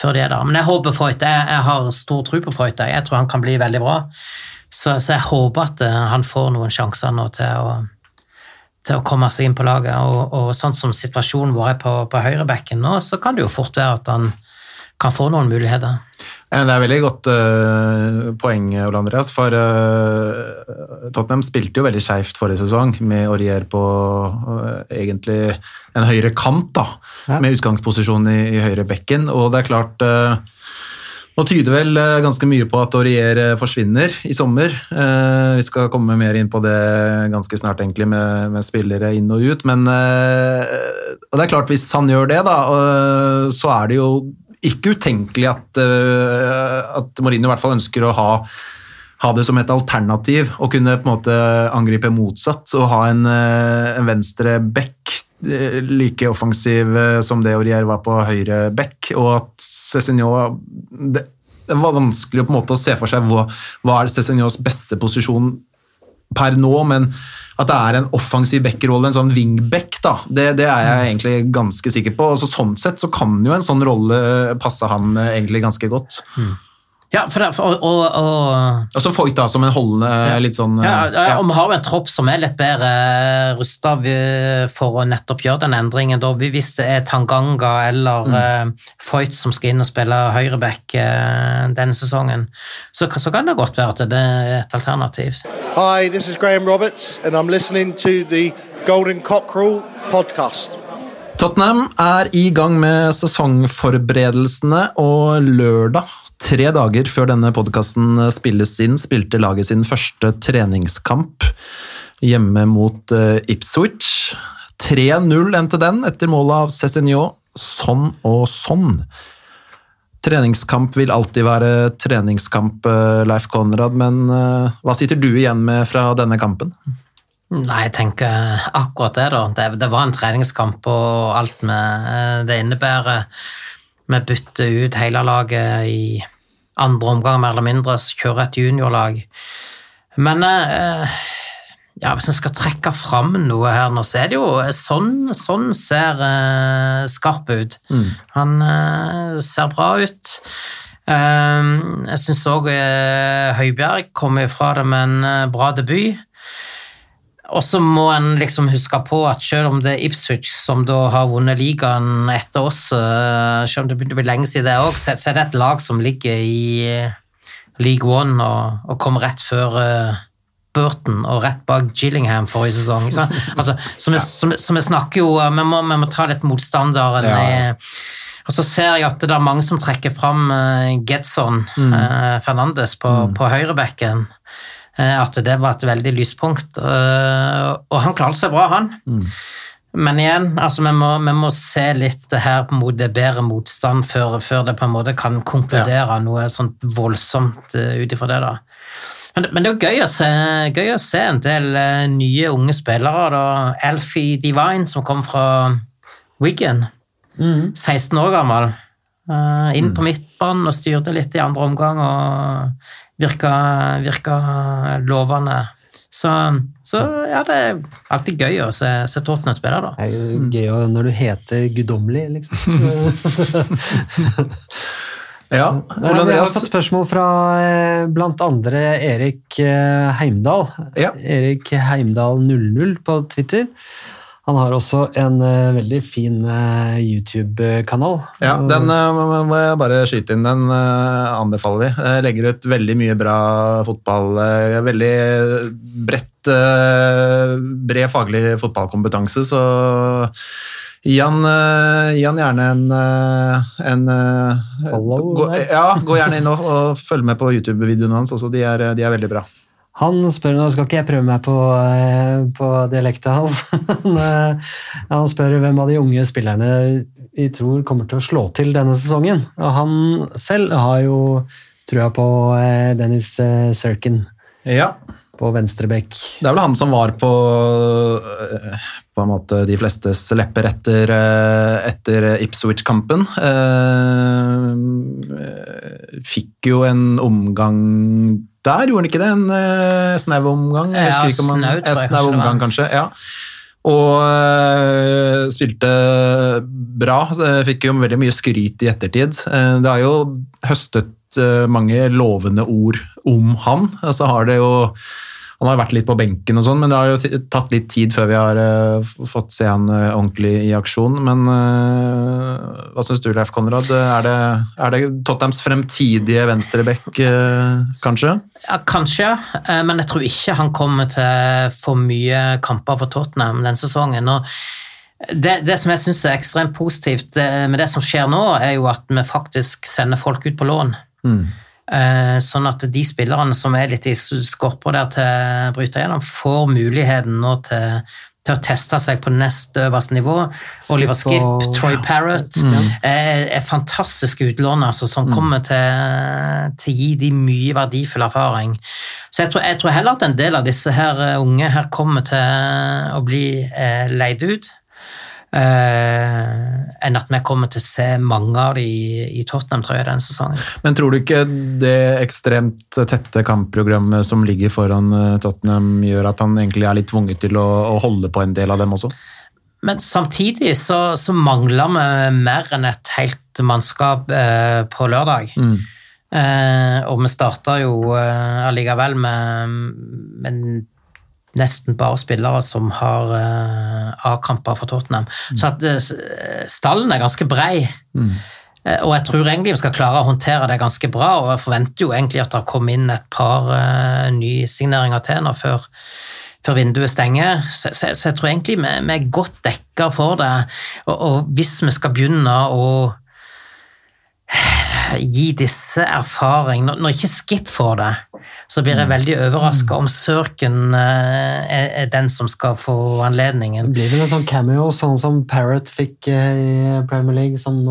før de er der. Men jeg håper Freud, jeg, jeg har stor tro på Freud. Jeg tror han kan bli veldig bra. Så, så jeg håper at eh, han får noen sjanser nå til å til å komme seg inn på laget. Og, og sånn som situasjonen vår er på, på høyrebekken nå, så kan det jo fort være at han kan få noen muligheter. Eh, Det er veldig godt uh, poeng, Ole Andreas, for uh, Tottenham spilte jo veldig skeivt forrige sesong, med Aurier på uh, egentlig en høyre kant, da, Ja. med utgangsposisjon i, i høyre bekken, og det er klart nå tyder vel ganske mye på at Aurier forsvinner i sommer. Vi skal komme mer inn på det ganske snart, egentlig, med, med spillere inn og ut. Men og det er klart, hvis han gjør det, da, så er det jo ikke utenkelig at, eh, at Mourinho i hvert fall ønsker å ha ha det som et alternativ og kunne på en måte angripe motsatt og ha en, eh, en venstre back eh, like offensiv som det Aurier var på høyre back, og at Cézinho det, det var vanskelig på en måte å se for seg hva, hva er Cézinhos beste posisjon per nå, men at det er en offensiv backrolle, en sånn wingback, da, det, det er jeg egentlig ganske sikker på. så Sånn sett så kan jo en sånn rolle passe han eh, egentlig ganske godt. Ja, for det, for, og, og, og Og så Foyt da, som en holdende litt sånn Ja, ja, ja, og vi har jo en tropp som er litt bedre rusta for å nettopp gjøre den endringen. Da, hvis det er Tanganga eller mm. Foyt som skal inn og spille høyreback eh, denne sesongen, så, så kan det godt være at det er et alternativ. Hi, this is Graham Roberts, and I'm listening to the Golden Cockerel podcast. Tottenham er i gang med sesongforberedelsene, og lørdag, tre dager før denne podkasten spilles inn, spilte laget sin første treningskamp hjemme mot eh, Ipswich. 3-0 endte den, etter målet av Cézinho. Sånn og sånn. Treningskamp vil alltid være treningskamp, eh, Leif Konrad, men eh, hva sitter du igjen med fra denne kampen? Nei, jeg tenker akkurat det, da. Det, det var en treningskamp og alt med det innebærer. Vi bytter ut hele laget i andre omgang mer eller mindre, kjøre et juniorlag. Men eh, ja, hvis en skal trekke fram noe her nå, så er det jo sånn, sånn ser eh, skarp ut. Han eh, ser bra ut. Eh, jeg syns òg Høibjerg kom ifra det med en eh, bra debut. Og så må en liksom huske på at selv om det er Ipswich som da har vunnet ligaen etter oss, eh, selv om det begynte å bli lenge siden det òg, så er det et lag som ligger i eh, League One og, og kom rett før eh, Burton og rett bak Gillingham forrige sesong. Altså, så, vi, snakker jo Vi må, vi må ta litt motstanderen Ja, og så ser jeg at det er mange som trekker fram Gedson eh, Fernandes på, på høyrebekken. Eh, at det var et veldig lyspunkt. eh, og han klarte seg bra, han. Men igjen, altså vi må, vi må se litt her mot det bedre motstand før, før det på en måte kan konkludere noe sånt voldsomt uh, ut ifra det. da. Men, men det er jo gøy å se, gøy å se en del eh, nye unge spillere. da. Alfie Divine, som kom fra Wigan. 16 år gammel. Eh, inn på midtbanen og styrte litt i andre omgang og virka, virka lovende. Så, så ja, det er alltid gøy å se, se Tottenham spille, da. Det er jo gøy å- når du heter guddommelig, liksom. Ja, Ja, Ole vi har Andreas. fått spørsmål fra eh, blant andre Erik eh, Heimdal. Ja. Erik Heimdal 00 på Twitter. Han har også en uh, veldig fin uh, YouTube-kanal. Ja, den uh, må jeg bare skyte inn. Den anbefaler vi. Jeg legger ut veldig mye bra fotball. Veldig bredt, bred faglig fotballkompetanse, så gi han, gjerne en, en Follow gå. Ja, gå gjerne inn og, og følg med på YouTube-videoene hans. Altså, de, er, de er veldig bra. Han spør, nå skal ikke jeg prøve meg på, eh, på dialekta hans, eh, han spør hvem av de unge spillerne vi tror kommer til å slå til denne sesongen. Og han selv har jo trua på eh, Dennis Serkin. Ja, på venstrebekk. Det er vel han som var på, øh, på en måte de flestes lepper etter, øh, etter Ipswich-kampen. Eh, Fikk jo en omgang der, gjorde han ikke det? En snau omgang? Jeg Ja, husker ikke om han- snau, en snau omgang, kanskje. ja. Og spilte bra. Eh, Fikk jo veldig mye skryt i ettertid. Eh, det har jo høstet mange lovende ord om han. Altså har det jo han har vært litt på benken, og sånn, men det har jo tatt litt tid før vi har uh, fått se han uh, ordentlig i aksjon. Men uh, hva syns du, Leif Konrad? Er det, er det Tottenhams fremtidige venstreback, kanskje? Ja, kanskje, men jeg tror ikke han kommer til for mye kamper for Tottenham denne sesongen. Og det, det som jeg syns er ekstremt positivt med det som skjer nå, er jo at vi faktisk sender folk ut på lån. Eh, Sånn at de spillerne som er litt i skorpa der til bryte gjennom, får muligheten nå til, til å teste seg på nest øverste nivå. Oliver Skip, og- Troy Parrott er, er fantastiske utlån altså, som kommer til, til å gi de mye verdifull erfaring. Så jeg tror, jeg tror heller at en del av disse her eh, unge her kommer til å bli eh, leid ut. Eh, enn at vi kommer til å se mange av dem i, i Tottenham tror jeg, denne sesongen. Men tror du ikke det ekstremt tette kampprogrammet som ligger foran eh, Tottenham, gjør at han egentlig er litt tvunget til å, å holde på en del av dem også? Men samtidig så, så mangler vi mer enn et helt mannskap eh, på lørdag. Eh, og vi starta jo eh, allikevel med, med nesten bare spillere som har uh, A-kamper for Tottenham. Så at uh, stallen er ganske brei. Eh, Og jeg tror egentlig vi skal klare å håndtere det ganske bra, og jeg forventer jo egentlig at det kommer inn et par uh, nysigneringer til nå før, før vinduet stenger. Så, så, så jeg tror egentlig vi, vi er godt dekka for det. Og, og hvis vi skal begynne å gi disse erfaring Når, når ikke Skip får det, så blir jeg veldig overraska om Sørken eh, er, er den som skal få anledningen. Det blir vel en sånn cameo, sånn som Parrot fikk eh, i Premier League. som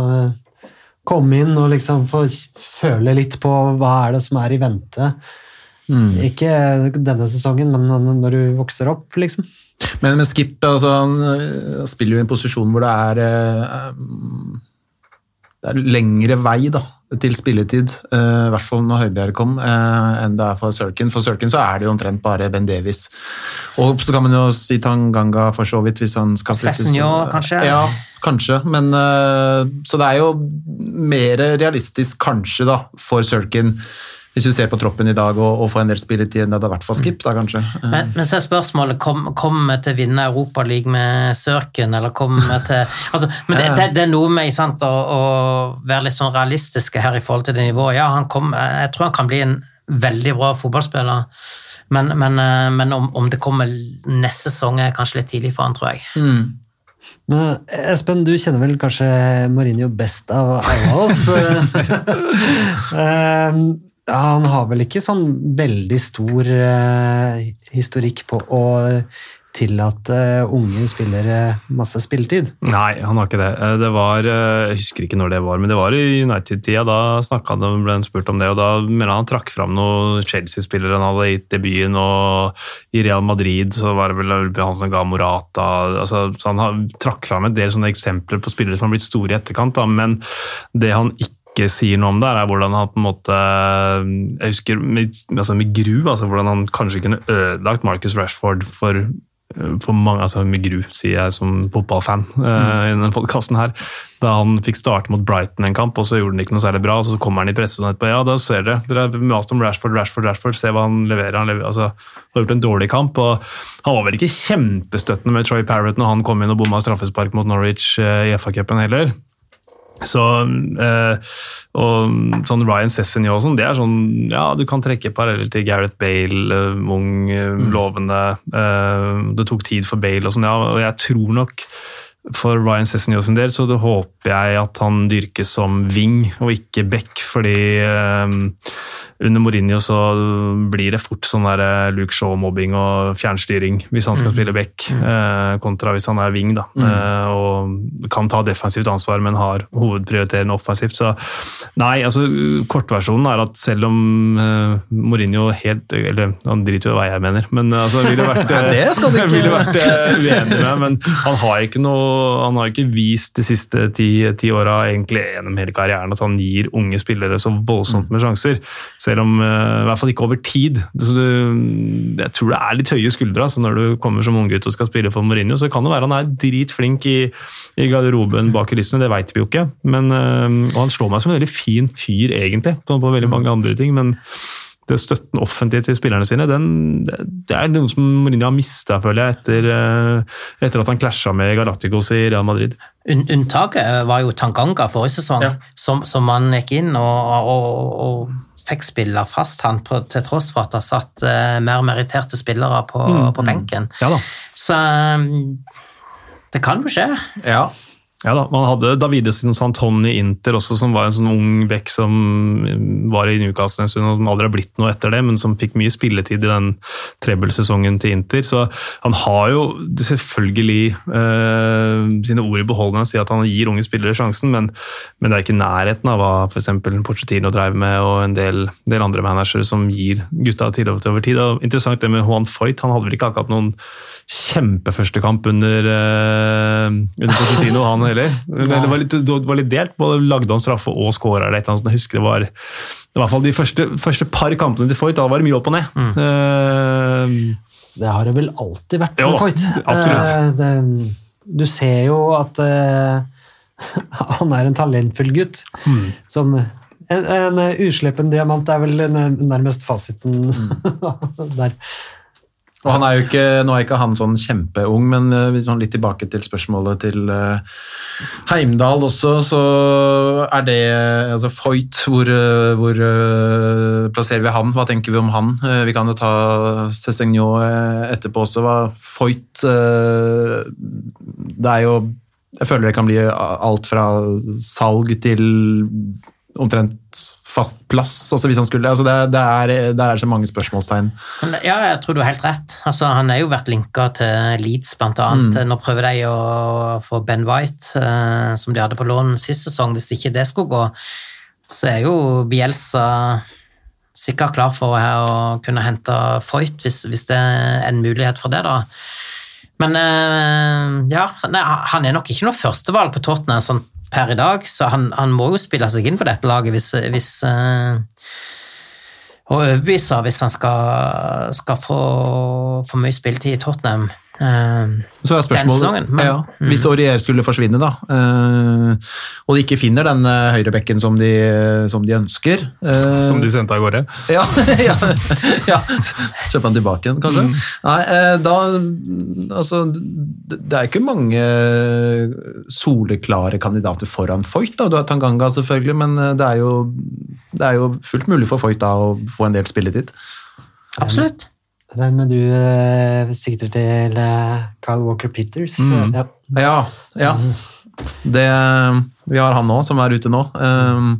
kom inn og liksom få føle litt på hva er det som er i vente. Ikke denne sesongen, men når du vokser opp, liksom. Men med Skip altså, han spiller jo i en posisjon hvor det er øh, det er lengre vei da, til spilletid, uh, i hvert fall når Høibjerg kom, uh, enn det er for Sørkin. For Sørkin så er det jo omtrent bare Ben Davies. Og så kan man jo si Tanganga for så vidt, hvis han skal flyttes. jo, kanskje? Ja, kanskje. Men, eh, så det er jo mer realistisk kanskje da, for Sørkin, hvis du ser på troppen i dag og, og får en del spilletid enn det hadde vært for Skip, da kanskje. Eh, Men, men så er spørsmålet kom- kommer vi til å vinne Europaligaen med Sørken, eller kommer vi til altså, Men det, det, det er noe med sant, å, å være litt sånn realistiske her i forhold til det nivået. Ja, han kom, jeg tror han kan bli en veldig bra fotballspiller, men, men, eh, men om, om det kommer neste sesong, er kanskje litt tidlig for han, tror jeg. Mm. Men Espen, du kjenner vel kanskje Mourinho best av alle oss? Han har vel ikke sånn veldig stor eh, historikk på å tillate unge spillere masse spilletid. Nei, han har ikke det. Eh, Det var, eh, Jeg husker ikke når det var, men det var i United-tida. Da snakket han, ble han spurt om det, og da mener han trakk fram noen Chelsea-spillere han hadde gitt debuten, og i Real Madrid så var det vel han som ga Morata altså, Så han har, trakk fram et del sånne eksempler på spillere som har blitt store i etterkant, da, men det han ikke sier noe om der, er hvordan han på en måte Jeg husker med, altså med Gru, altså hvordan han kanskje kunne ødelagt Marcus Rashford for for mange, altså med gru, sier jeg som fotballfan eh, i denne podkasten her. Da han fikk starte mot Brighton en kamp, og så gjorde han ikke noe særlig bra. og Så kommer han i pressesonen etterpå. Ja, da ser dere. Dere har mast om Rashford, Rashford, Rashford. Se hva han leverer. Han leverer altså, har gjort en dårlig kamp. og Han var vel ikke kjempestøttende med Troy Parrott når han kom inn og bomma straffespark mot Norwich uh, i FA-cupen heller. Så, eh, og sånn Ryan Sessignon og sånn, det er sånn Ja, du kan trekke paralleller til Gareth Bale, eh, ung, eh, lovende. Eh, det tok tid for Bale og sånn, ja. Og jeg tror nok for Ryan Sessignon sin del så det håper jeg at han dyrkes som wing og ikke back, fordi eh, under Mourinho så blir det fort sånn der eh, Luke Shaw-mobbing og fjernstyring hvis han skal spille back, eh, kontra hvis han er wing. da, eh, Og kan ta defensivt ansvar, men har hovedprioriterende offensivt. Så nei, altså kortversjonen er at selv om Mourinho helt Eller han driter jo i hva jeg mener, men altså ville vært det skal du ikke- ville vært uenig med, men han har ikke noe Han har ikke vist de siste ti, ti åra, egentlig gjennom hele karrieren, at han gir unge spillere så voldsomt med sjanser. Selv om eh, I hvert fall ikke over tid. Så du, jeg tror det er litt høye skuldre altså når du kommer som unggutt og skal spille for Mourinho. Så kan det være han er dritflink i, i garderoben bak kulissene, det veit vi jo ikke. Men, eh, og han slår meg som en veldig fin fyr, egentlig, på, på veldig mange andre ting. men det støtten offentlig til spillerne sine, den, det er noe som Mourinho har mista, føler jeg, etter, eh, etter at han klasja med Galacticos i Real Madrid. Unntaket var jo Tanganga forrige sesong, Ja. som, som man gikk inn og, og, og fikk spille fast, han, på, til tross for at det satt uh, mer meritterte spillere på, på benken. Ja da. Så um, det kan jo skje. Ja. Ja da, Man hadde Davides Santoni Inter også, som var en sånn ung bekk som var i Newcastle en stund, og som aldri har blitt noe etter det, men som fikk mye spilletid i den trebbelsesongen til Inter. Så han har jo selvfølgelig eh, sine ord i behold når han sier at han gir unge spillere sjansen, men, men det er ikke nærheten av hva f.eks. Porcetino drev med, og en del, del andre managere som gir gutta tillit over tid. Og interessant det med Juan Foyt, han hadde vel ikke akkurat noen kjempeførste kamp under, uh, under Pochettino, han heller. Det var litt, det var litt delt. Både lagde han straffe og skåra eller et eller annet. Jeg husker det var i hvert fall de første, første par kampene til Foyt, da var det mye opp og ned. Eh, Det har det vel alltid vært med Foyt. absolutt. Uh, det, du ser jo at han er en talentfull gutt. Mm. Som en, en uslepen diamant er vel nærmest fasiten der. Og han er jo ikke, nå er ikke han sånn kjempeung, men sånn litt tilbake til spørsmålet til eh, Heimdal også, så er det altså Foyt, hvor, eh, hvor plasserer vi han? Hva tenker vi om han? Vi kan jo ta Cézignon etterpå også. Hva Foyt Det er jo Jeg føler det kan bli alt fra salg til omtrent fast plass, altså hvis han skulle altså det, det er, Der er det så mange spørsmålstegn. Ja, jeg tror du har helt rett. Altså, han har jo vært linka til Leeds, blant annet. Nå prøver de å få Ben White, eh, som de hadde på lån sist sesong. Hvis ikke det skulle gå, så er jo Bielsa sikkert klar for å kunne hente Foyt, hvis, hvis det er en mulighet for det, da. Men eh, ja, nei, han er nok ikke noe førstevalg på Tottenham sånn per i dag, så han, han må jo spille seg inn på dette laget hvis, hvis eh, Og overbevise hvis han skal, skal få for mye spilletid i Tottenham. Eh, Så er spørsmålet sesongen, men- ja, Hvis Aurier skulle forsvinne, da, eh, og de ikke finner den eh, høyrebekken som de, som de ønsker eh, Som de sendte av gårde. ja, ja, ja. Kjøpe han tilbake igjen, kanskje? Nei, eh, da Altså, det er ikke mange soleklare kandidater foran Foyt. Da. Du har Tanganga, selvfølgelig, men eh, det er jo, det er jo fullt mulig for Foyt da å få en del spilletid. absolutt. Regner med du eh, sikter til Carl Kyle Walker Peters. Mm. Ja. Ja, ja. Det, vi har han nå, som er ute nå. Um,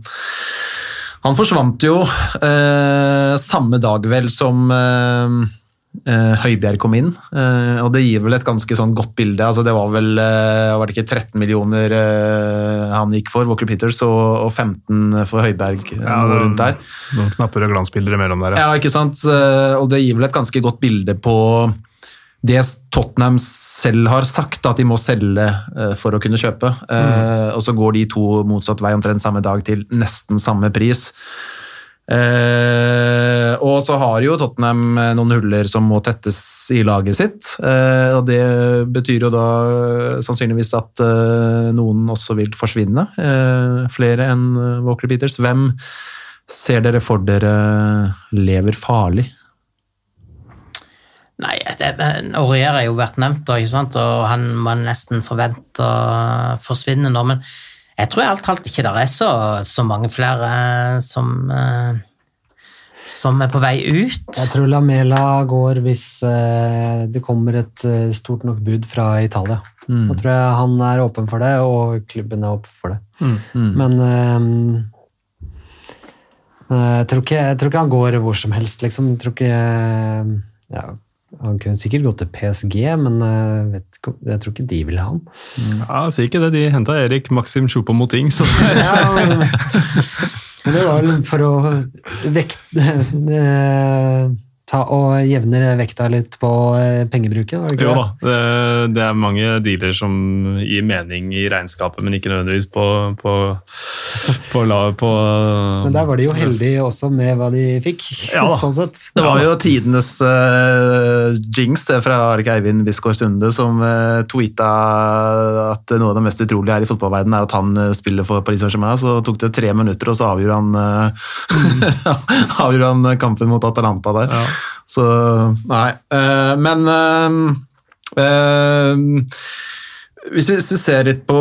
han forsvant jo uh, samme dag vel som eh, eh, Høibjerg kom inn, eh, og det gir vel et ganske sånn godt bilde. Altså, det var vel eh, var det ikke 13 millioner han gikk for, Walker Peters, og, og 15 for Høibjerg, Ja, noe rundt der. Noen knapper og glansbilder imellom der. Ja. Ja, ikke sant? Og det gir vel et ganske godt bilde på det Tottenham selv har sagt, at de må selge for å kunne kjøpe. Mm. Og så går de to motsatt vei omtrent samme dag til nesten samme pris. Eh, og så har jo Tottenham eh, noen huller som må tettes i laget sitt. Eh, og det betyr jo da eh, sannsynligvis at eh, noen også vil forsvinne. Eh, flere enn Walker Peters. Hvem ser dere for dere lever farlig? Nei, Aurier har jo vært nevnt, da, ikke sant? og han man nesten forvente å forsvinne nå. Men jeg tror alt talt ikke det er så, så mange flere som, eh, som er på vei ut. Jeg tror Lamela går hvis eh, det kommer et eh, stort nok bud fra Italia. Mm. Da tror jeg han er åpen for det, og klubben er åpen for det. Mm. Men ehm, eh, jeg, tror ikke, jeg tror ikke han går hvor som helst, liksom. Jeg tror ikke ja, Han kunne sikkert gått til PSG, men jeg, vet, jeg tror ikke de vil ha han. Ja, Si ikke det, de henta Erik Maxim Choupo-Moting. Så men, men det var vel for å vekte eh, Ta og jevner vekta litt på eh, pengebruken, var det ikke jo da, det, det er mange dealer som gir mening i regnskapet, men ikke nødvendigvis på, på, på, la, på Men der var de jo heldige også med hva de fikk, Ja da. sånn sett. Det var jo tidenes uh, jinx det fra Arik Eivind Bisgaard Sunde som uh, tweeta at noe av det mest utrolige her i fotballverdenen er at han eh, spiller for Paris Saint-Germain. Så tok det tre minutter, og så avgjorde han, uh, avgjorde han kampen mot Atalanta der. Ja. Så nei. eh, men eh, eh, hvis, vi, hvis vi, ser litt på,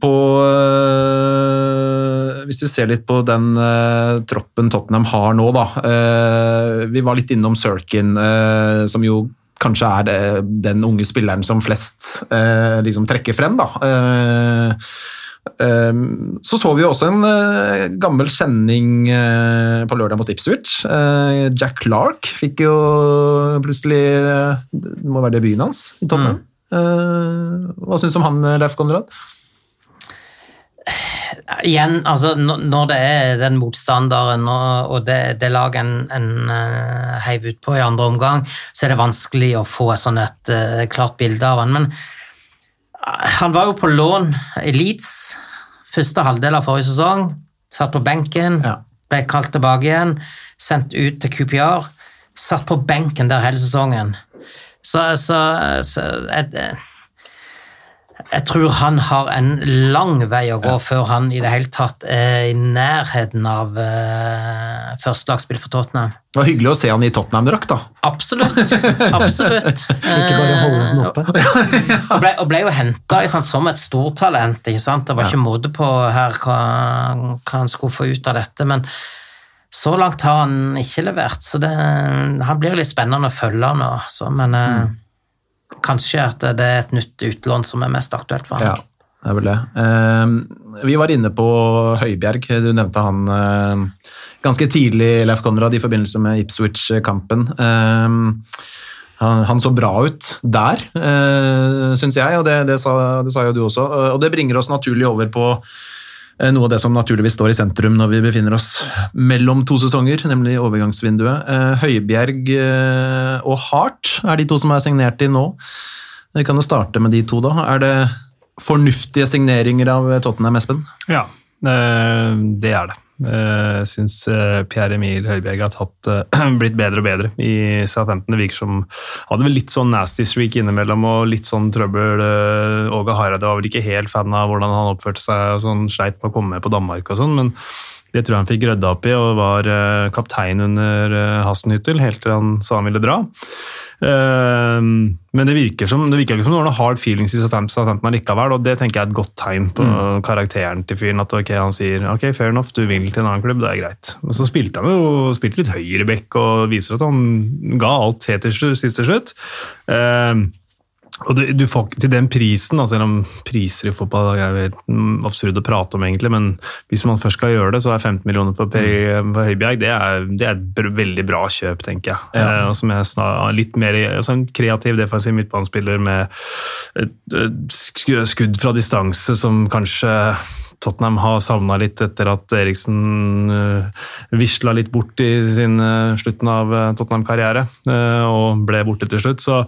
på øh, Hvis vi ser litt på den øh, troppen Tottenham har nå, da. Øh, vi var litt innom Sirkin, som jo kanskje er det, den unge spilleren som flest liksom trekker frem, da. Eh, eh, så så vi jo også en eh, gammel kjenning eh, på lørdag mot Ipswich. Eh, Jack Clark fikk jo plutselig Det må være debuten hans i Tottenham. Mm. hva syns du om han, Leif Konrad? Igjen, altså når det er den motstanderen og det, det laget en, en heiv ut på i andre omgang, så er det vanskelig å få sånn et klart bilde av han. Men han var jo på lån i Leeds første halvdel av forrige sesong. Satt på benken, Ja. ble kalt tilbake igjen, sendt ut til QPR. Satt på benken der hele sesongen. Så, så, så jeg, jeg tror han har en lang vei å gå før han i det hele tatt er i nærheten av uh, førstelagsspill for Tottenham. Det var hyggelig å se han i Tottenham-drakt, da. Absolutt. absolutt. Ikke bare holde den oppe. og, ble, og ble jo henta som et stortalent. ikke sant? Det var ikke måte på her hva, hva han skulle få ut av dette. Men så langt har han ikke levert, så det, han blir litt spennende å følge nå. Så, men eh, kanskje at det er et nytt utlån som er mest aktuelt for Ja, det er vel det. Eh, vi var inne på Høibjerg. Du nevnte han eh, ganske tidlig, Leif Konrad, i forbindelse med Ipswich-kampen. Eh, han, så bra ut der, uh, syns jeg, og det, det, sa, det sa jo du også. Og det bringer oss naturlig over på eh, noe av det som naturligvis står i sentrum når vi befinner oss mellom to sesonger, nemlig overgangsvinduet. Eh, Høibjerg eh, og Hart er de to som er signert i nå. Vi kan jo starte med de to, da. Er det fornuftige signeringer av Tottenham, Espen? Ja, eh, det er det. Eh, Jeg syns Pierre Emil Høibjerg har tatt, eh, blitt bedre og bedre i Southampton. Det virker som hadde vel litt sånn nasty streak innimellom og litt sånn trøbbel. Eh, Åge Hareide var vel ikke helt fan av hvordan han oppførte seg og sånn, sleit med å komme med på Danmark og sånn, men det tror jeg han fikk rydda opp i og var eh, kaptein under eh, Hassenhyttel helt til han sa han ville dra. Eh, Men det virker, som, det virker ikke som det var noe hard feelings i Southampton likevel, og det tenker jeg er et godt tegn på karakteren til fyren. At ok, han sier ok, fair enough, du vil til en annen klubb, det er greit. Men så spilte han jo spilte litt høyreback og viser at han ga alt helt til siste slutt. Eh, og du, du får til den prisen, da, selv om priser i fotball er mm, absurd å prate om, egentlig, men hvis man først skal gjøre det, så er 15 millioner for, Per, for Høibjerg det er, det er et veldig bra kjøp, tenker jeg. Ja. Eh, og som jeg snar, litt mer, altså En kreativ defensiv midtbanespiller med et, et sk- skudd fra distanse som kanskje Tottenham har savna litt etter at Eriksen uh, visla litt bort i sin uh, slutten av eh, Tottenham-karriere, uh, og ble borte til slutt. Så,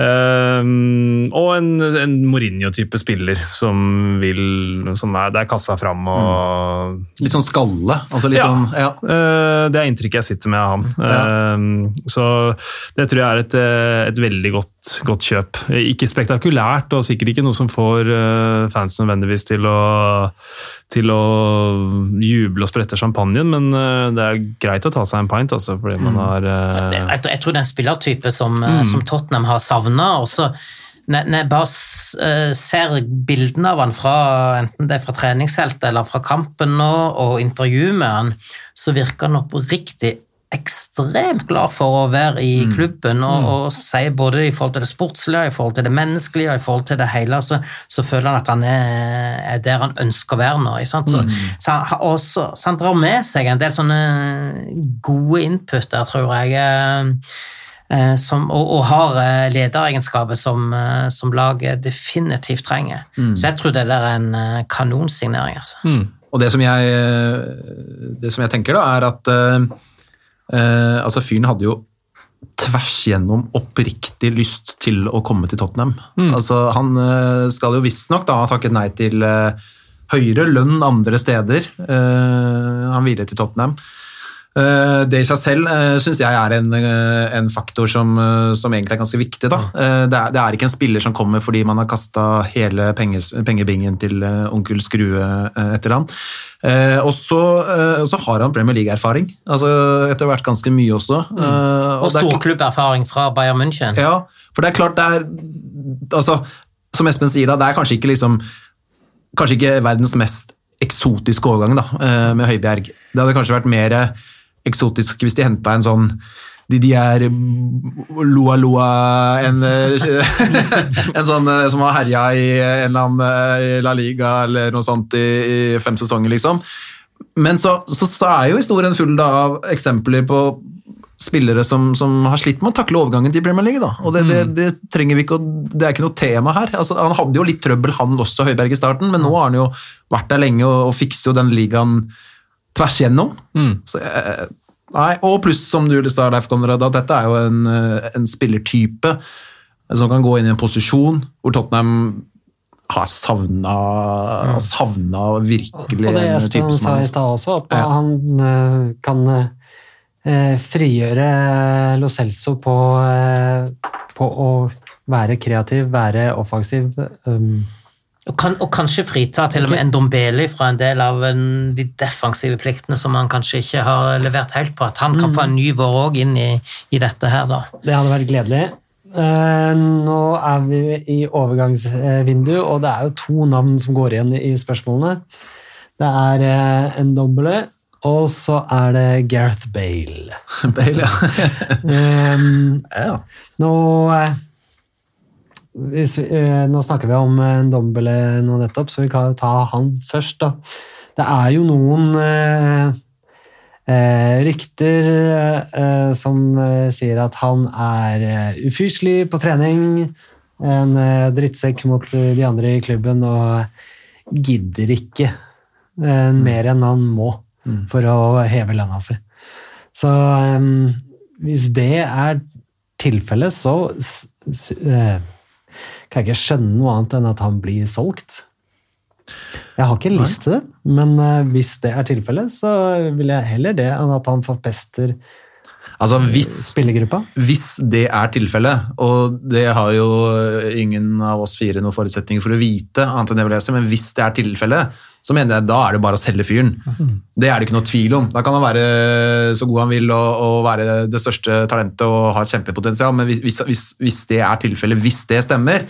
og en, en Mourinho-type spiller som vil som er, Det er kassa fram og Litt sånn skalle? Altså litt Ja. sånn, ja. Det er inntrykket jeg sitter med av ham. Eh, Så det tror jeg er et, et veldig godt, godt kjøp. Ikke spektakulært, og sikkert ikke noe som får eh, fans nødvendigvis til å, til å juble og sprette champagnen, men eh, det er greit å ta seg en pint, altså, fordi man har eh, Jeg, jeg tror det er en spillertype som, mm. som Tottenham har savna. Når jeg bare ser bildene av han fra enten det er fra treningsfeltet eller fra kampen nå, og intervju med han, så virker han oppriktig ekstremt glad for å være i klubben og, og si både i forhold til det sportslige, i forhold til det menneskelige i forhold til det hele, så, så føler han at han er, er der han ønsker å være nå. Ikke sant? Så, så, han, også, så han drar med seg en del sånne gode input der, tror jeg. eh, eh, Som, og, og har eh, lederegenskaper som, som laget definitivt trenger. Så jeg tror det der er en kanonsignering. Altså. mm. Og det som jeg, det som jeg tenker, da, er at eh, altså fyren hadde jo tvers gjennom oppriktig lyst til å komme til Tottenham. Altså, han eh, skal jo visstnok da ha takket nei til eh, høyere lønn andre steder. Eh, han ville til Tottenham. Eh, Det i seg selv uh, syns jeg er en, eh, en faktor som, eh, som egentlig er ganske viktig. Da. Eh, det, er, det er ikke en spiller som kommer fordi man har kasta hele penges, pengebingen til eh, onkel Skrue eh, etter han. Eh, og så eh, har han Premier League-erfaring, altså etter hvert ganske mye også. Mm. Og og er storklubberfaring fra Bayern München. ja, for det er klart det er altså, Som Espen sier, da, det er kanskje ikke liksom Kanskje ikke verdens mest eksotiske overgang da, eh, med Høibjerg. Det hadde kanskje vært mer eksotisk hvis de henta en sånn Didier Loa-Loa, en, eh, en sånn eh, som har herja i en eller annen eh, i La Liga eller noe sånt i, i fem sesonger, liksom. Men så, så, så er jo historien full da, av eksempler på spillere som, som har slitt med å takle overgangen til Premier League. Da. Og det, det, det trenger vi ikke å, det er ikke noe tema her. Altså, han hadde jo litt trøbbel, han også, Høiberg, i starten, men nå har han jo vært der lenge og, og fikser jo den ligaen tvers gjennom. Mm. Så, eh, nei, og pluss, som du sa, Leif Konrad, at dette er jo en, eh, en spillertype som kan gå inn i en posisjon hvor Tottenham har savna, mm. savna virkelig Og det en Espen sa i stad også, at Ja. han eh, kan frigjøre Lo Celso på, på å være kreativ, være offensiv. Um, Og, kan, og kanskje frita til og med en Dombeli fra en del av en, de defensive pliktene som han kanskje ikke har levert helt på. At han kan få en ny vår òg inn i, i dette her, da. det hadde vært gledelig. Eh, nå er vi i overgangsvindu, og det er jo to navn som går igjen i spørsmålene. Det er eh, en Dombele, og så er det Gareth Bale. Bale, ja. Um, ja. Nå, eh, hvis vi, eh, nå snakker vi om en dombele nå nettopp, så vi kan jo ta han først. da. Det er jo noen eh, eh, rykter eh, som eh, sier at han er eh, ufyselig på trening, en eh, drittsekk mot eh, de andre i klubben og gidder ikke eh, mer enn han må for å heve lønna si. Så hvis det er tilfellet, så eh, kan jeg ikke skjønne noe annet enn at han blir solgt. Jeg har ikke lyst til det, men eh, hvis det er tilfellet, så vil jeg heller det enn at han forpester Altså, hvis. Hvis det er tilfellet, og det har jo ingen av oss fire noen forutsetninger for å vite, annet enn det vil men hvis det er tilfellet, så mener jeg da er det bare å selge fyren. Det er det ikke noe tvil om. Da kan han være så god han vil og, og være det største talentet og ha et kjempepotensial, men hvis, hvis, hvis, det er tilfellet, hvis det stemmer,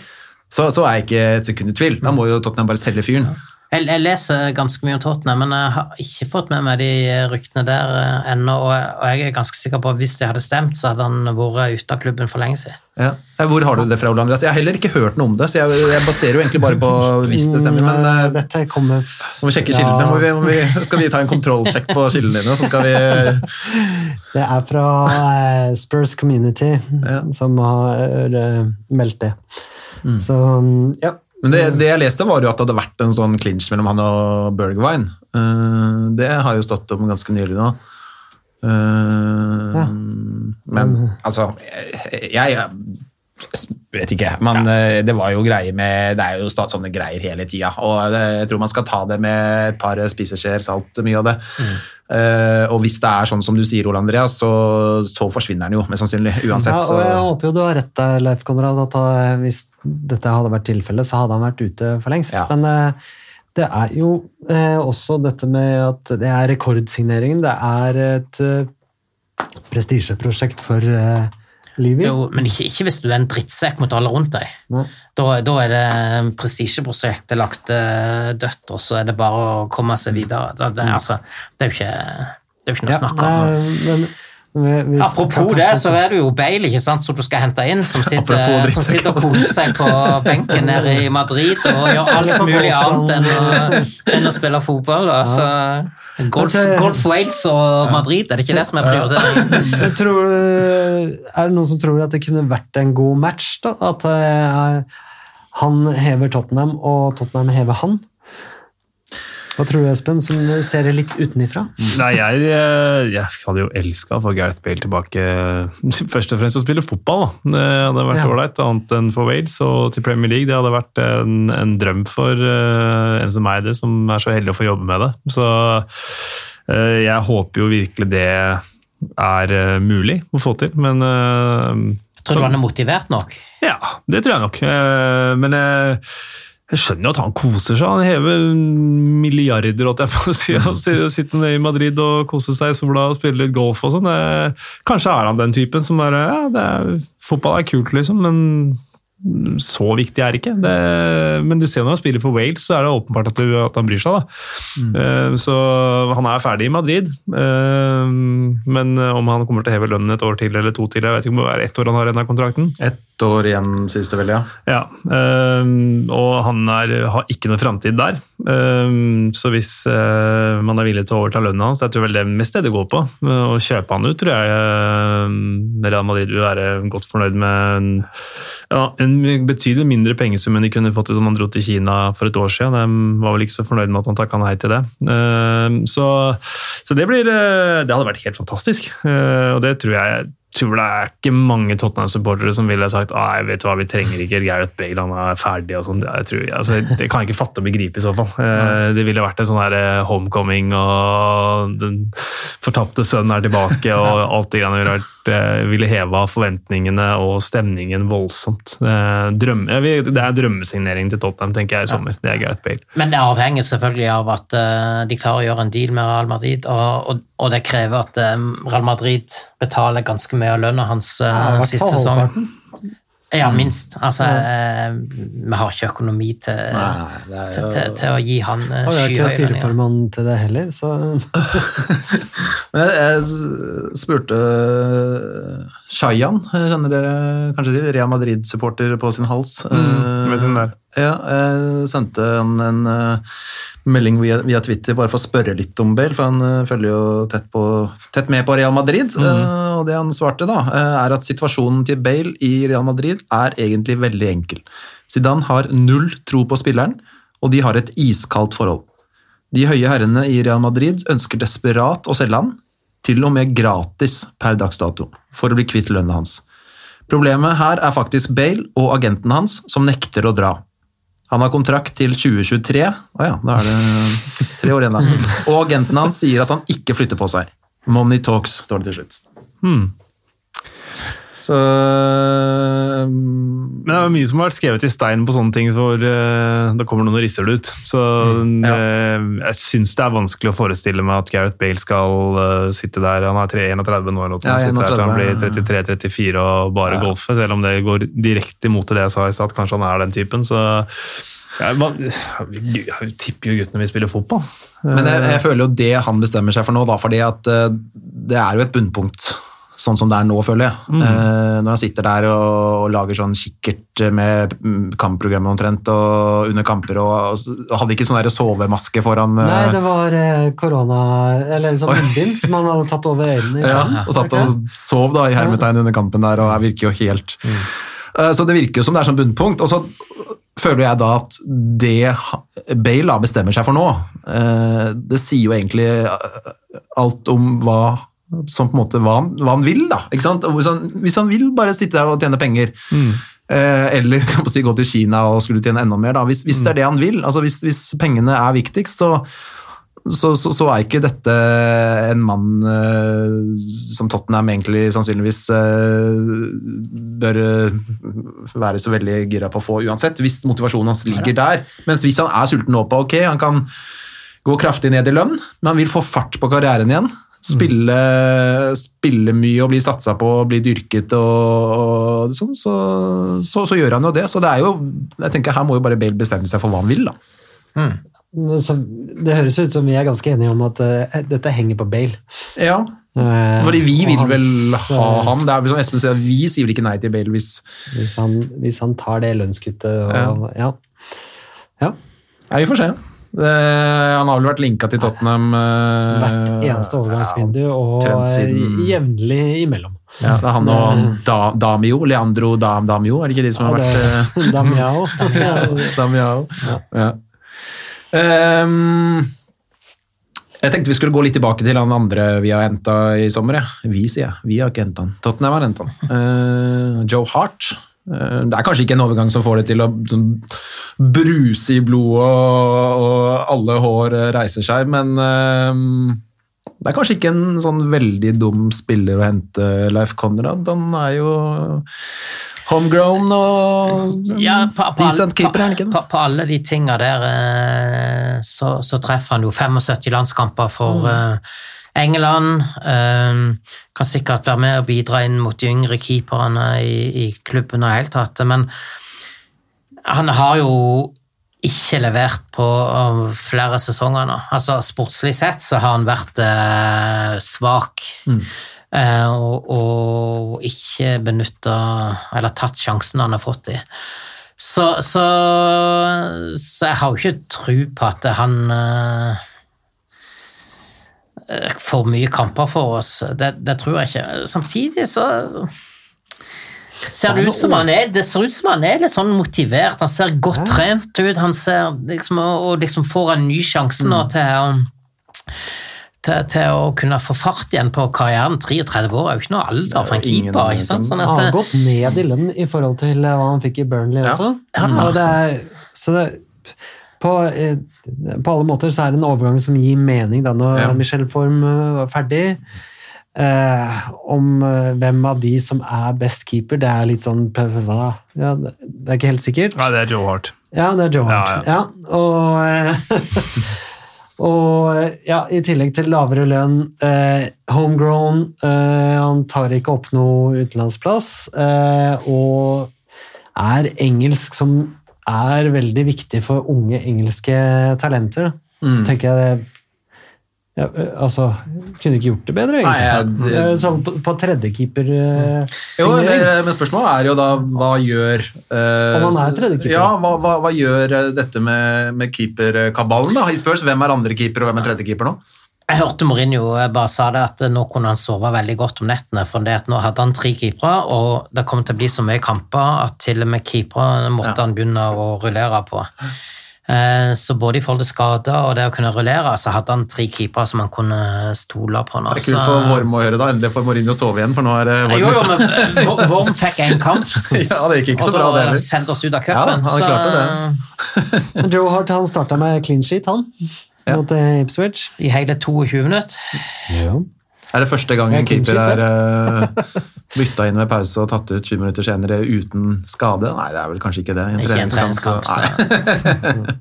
så, så er jeg ikke et sekund i tvil. Da må jo Tottenham bare selge fyren. Jeg, jeg leser ganske mye om Tottenham, men jeg har ikke fått med meg de ryktene der eh, ennå. Og, jeg- og jeg er ganske sikker på at hvis det hadde stemt, så hadde han vært ute av klubben for lenge siden. Ja. Hvor har du det fra, Ole Andreas? Jeg har heller ikke hørt noe om det, så jeg, jeg baserer jo egentlig bare på hvis det stemmer. Men Mm, eh, Dette kommer må vi sjekke kildene? Må vi, må vi, skal vi ta en kontrollsjekk på kildene dine? Så skal vi Det er fra uh, Spurs Community Ja. som har uh, meldt det. Så mm, ja. Men det, det jeg leste, var jo at det hadde vært en sånn clinch mellom han og Bergwijn. Uh, det har jo stått om ganske nylig nå. Uh, Ja. Men altså Jeg, jeg vet ikke. Men ja. det var jo greier med Det er jo sånne greier hele tida. Og det, jeg tror man skal ta det med et par spiseskjeer salt, mye av det. Eh, og hvis det er sånn som du sier, Ole Andreas, så, så forsvinner den jo mest sannsynlig. Uansett. ja, og jeg håper jo du har rett der, Leif Konrad, at eh, hvis dette hadde vært tilfellet, så hadde han vært ute for lengst. Ja. Men uh, det er jo eh, også dette med at det er rekordsigneringen. Det er et prestisjeprosjekt for uh. Jo, men ikke, ikke hvis du er en drittsekk mot alle rundt deg. Da, da er det prestisjeprosjektet lagt eh, dødt, og så er det bare å komme seg videre. Det, det, altså, det er jo ikke, er ikke noe å snakke om. men, men hvis- Apropos det, så er det jo Bale ikke sant, som du skal hente inn, som sitter, som sitter og koser seg på benken nede i Madrid og gjør alt mulig annet enn å, enn å spille fotball. Altså, golf, Men det- golf Wales og Madrid, er det ikke det som er prioriteringen? Tror, er det noen som tror at det kunne vært en god match? da? At eh, han hever Tottenham, og Tottenham hever han? Hva tror du, Espen, som ser det litt utenifra? Nei, jeg, eh, jeg hadde jo elska å få Gareth Bale tilbake først og fremst å spille fotball. Da. Det hadde vært Ja. ålreit, annet enn for Wales og til Premier League. Det hadde vært en, en drøm for uh, en som meg, det, som er så heldig å få jobbe med det. Så uh, jeg håper jo virkelig det er uh, mulig å få til, men eh, Tror du han er motivert nok? ja, det tror jeg nok. Eh, Men jeg, skjønner jo at han koser seg. Han hever milliarder, holdt jeg å si. å Sitte nede i Madrid og kose seg i sola og spille litt golf og sånn. Kanskje er han den typen som bare Ja, det er, fotball er kult, liksom, men så viktig er det ikke. Det, men du ser når han spiller for Wales, så er det åpenbart at, du, at han bryr seg. da. Uh, Så han er ferdig i Madrid. Uh, Men om han kommer til å heve lønnen et år til eller to til, jeg vet ikke om det er ett år han har igjen av kontrakten. Ett år igjen, sies det vel, ja. Ja, øhm, og han er, har ikke noe framtid der. Øhm, så hvis øh, man er villig til å overta lønna hans, det er vel det mest det det går på. Å kjøpe han ut, tror jeg øh, Real Madrid vil være godt fornøyd med en, ja, en betydelig mindre pengesum enn de kunne fått som han dro til Kina for et år siden. De var vel ikke så fornøyd med at han takka nei til det. Uh, så, så det blir øh, Det hadde vært helt fantastisk, uh, og det tror jeg tror det er ikke mange Tottenham-supportere som ville sagt at vet vet hva, vi trenger ikke Gareth Bale, han er ferdig. og sånn. Jeg tror- altså, Det kan jeg ikke fatte og begripe i så fall. Eh, Det ville vært en sånn her eh, homecoming, og den fortapte sønnen er tilbake, og alt det greiene ville vært eh, ville heva forventningene og stemningen voldsomt. Drøm, det er drømmesignering til Tottenham, tenker jeg, i sommer. Det er Gareth Bale. Men det avhenger selvfølgelig av at de klarer å gjøre en deal med Real Madrid, og, og, og det krever at eh, Real Madrid betaler ganske mye av lønna hans eh, Ja, siste sesong. Ja, minst. Altså, eh, vi har ikke økonomi til, Nei, er til, til, til å gi han eh, Og jeg er ikke styreformann til det heller, så Men jeg, jeg spurte Shayan, kjenner dere kanskje til? Real Madrid-supporter på sin hals. jeg vet hun det er. Ja, jeg sendte han en eh, melding via, via Twitter bare for å spørre litt om Bale, for han eh, følger jo tett, på, tett med på Real Madrid. eh, og det han svarte, da, er at situasjonen til Bale i Real Madrid er egentlig veldig enkel. Zidane har null tro på spilleren, og de har et iskaldt forhold. De høye herrene i Real Madrid ønsker desperat å selge han, til og med gratis per dags dato, for å bli kvitt lønna hans. Problemet her er faktisk Bale og agenten hans som nekter å dra. Han har kontrakt til 2023. Å ja, da er det tre år igjen, da. Og agenten hans sier at han ikke flytter på seg. Money talks, står det til slutt. Hmm. Så Men det er mye som har vært skrevet i stein på sånne ting, for uh, da kommer noen og risser det ut. Så ja. uh, jeg syns det er vanskelig å forestille meg at Gareth Bale skal uh, sitte der Han er 31 nå, eller noe, Ja, der han blir 33-34 og bare Ja. golfe, selv om det går direkte imot det jeg sa i stad, kanskje han er den typen. Så ja, man, jeg tipper jo guttene vil spille fotball. Men jeg, jeg føler jo det han bestemmer seg for nå, da, fordi at det er jo et bunnpunkt. Sånn som det er nå, føler jeg. Eh, når han sitter der og, og lager sånn kikkert med mm, kampprogrammet omtrent og under kamper og, og hadde ikke sånn der sovemaske foran eh, Nei, det var eh, korona Eller sånn munnbind som han hadde tatt over øynene. i ja, og satt og sov da i hermetegn under kampen der, og virker jo helt Eh, Så det virker jo som det er sånn bunnpunkt. Og så føler jeg da at det Bale bestemmer seg for nå, eh, det sier jo egentlig eh, alt om hva som på en måte hva han, hva han vil, da. Hvis han, hvis han vil bare sitte der og tjene penger, eh, eller kan man si, gå til Kina og skulle tjene enda mer, da. Hvis, hvis det er det han vil, altså hvis, hvis pengene er viktigst, så så, så, så er ikke dette en mann eh, som Tottenham egentlig sannsynligvis eh, bør eh, være så veldig gira på å få uansett, hvis motivasjonen hans ligger der. Mens hvis han er sulten nå på ok, han kan gå kraftig ned i lønn, men han vil få fart på karrieren igjen. Spille, spille mye og bli satsa på og bli dyrket og, og sånn, så, så, så gjør han jo det. Så det er jo jeg tenker Her må jo bare Bale bestemme seg for hva han vil, da. Så det høres ut som vi er ganske enige om at uh, dette henger på Bale. Ja, Eh, Fordi vi vil vel ha ham. han. Det er som Espen sier, vi sier vel ikke nei til Bale hvis Hvis han, hvis han tar det lønnskuttet og ja. ja. Ja, vi får se. Det, han har vel vært linka til Tottenham eh, Hvert eneste overgangsvindu og omtrent siden- jevnlig imellom. Ja, det er han og da, Damio, Leandro Dam, Damio, er det ikke de som har Ja, vært eh, Damiao. Damiao. Ja. Um, jeg tenkte vi skulle gå litt tilbake til han andre vi har henta i sommer. Ja. Vi, sier jeg. Vi har ikke henta han. Tottenham har henta han. Uh, Joe Hart. Eh, det er kanskje ikke en overgang som får det til å sånn, bruse i blodet og, og alle hår eh, reiser seg, men eh, det er kanskje ikke en sånn veldig dum spiller å hente Leif Konrad. Han er jo homegrown og Ja, på, på, decent alle- keeper, er han ikke det? på, på alle de tinga der så, så treffer han jo 75 landskamper Mm. for eh, England. eh, kan sikkert være med og bidra inn mot de yngre keeperne i, i klubben og i hele tatt. Men han har jo ikke levert på eh, flere sesonger nå. Altså Sportslig sett så har han vært eh, svak. Eh, og, og ikke benytta eller tatt sjansen han har fått i. Så, så, så jeg har jo ikke tro på at han eh, eh, får mye kamper for oss. Det, det tror jeg ikke. Samtidig så ser det ut som han er det ser ut som han er litt sånn motivert. Han ser godt trent ut. Han ser liksom, og liksom får en ny sjanse nå til å til, til å kunne få fart igjen på karrieren. 33 år er jo ikke noe alder for en er keeper. ikke sant? Sånn Han har gått ned i lønn i forhold til eh, hva han fikk i Burnley Ja. også. Ja, er, så det, på, eh, på alle måter så er det en overgang som gir mening da når Ja. Michel Form eh, var ferdig. Eh, om eh, hvem av de som er best keeper, det er litt sånn hva? Ja, det er ikke helt sikkert. Nei, det er Joe Hart. Ja, det er Joe Hart. Ja, og, eh, og eh, ja, i tillegg til lavere lønn, eh, homegrown, eh, han tar ikke opp noe utenlandsplass, eh, og er engelsk som er veldig viktig for unge engelske talenter. Så Mm. tenker jeg det ja, eh, altså, kunne ikke gjort det bedre, Nei, egentlig. jeg- det... Sånn på, på tredjekeeper eh, Jo, men spørsmålet er jo da hva gjør eh, Om han er tredjekeeper. Ja, hva, hva, hva gjør eh, dette med, med keeperkabalen da i spørs Hvem er andre keeper og hvem er tredjekeeper nå? Jeg hørte Mourinho bare sa det at nå kunne han sove veldig godt om nettene, for det at nå hadde han tre keepere, og det kom til å bli så mye kamper at til og med keepere måtte Ja. han begynne å rullere på. Eh, Så både i forhold til skader og det å kunne rullere, så hadde han tre keepere som han kunne stole på. nå. Det er kult for Vorm å høre, da. Endelig får Mourinho sove igjen, for nå er det Vorm jo, ute. men fikk en kamp, Ja, det gikk ikke så og bra, det da sendte oss ut av Ja, cupen. han klarte Men Joe Hart han starta med clean sheet, han. Ja. Mot eh, Ipswich. I hele 22 minutter. Ja. Er det første gang en keeper er uh, bytta inn ved pause og tatt ut 20 minutter senere uten skade? Nei, det er vel kanskje ikke det. en treningskamp. så- Så.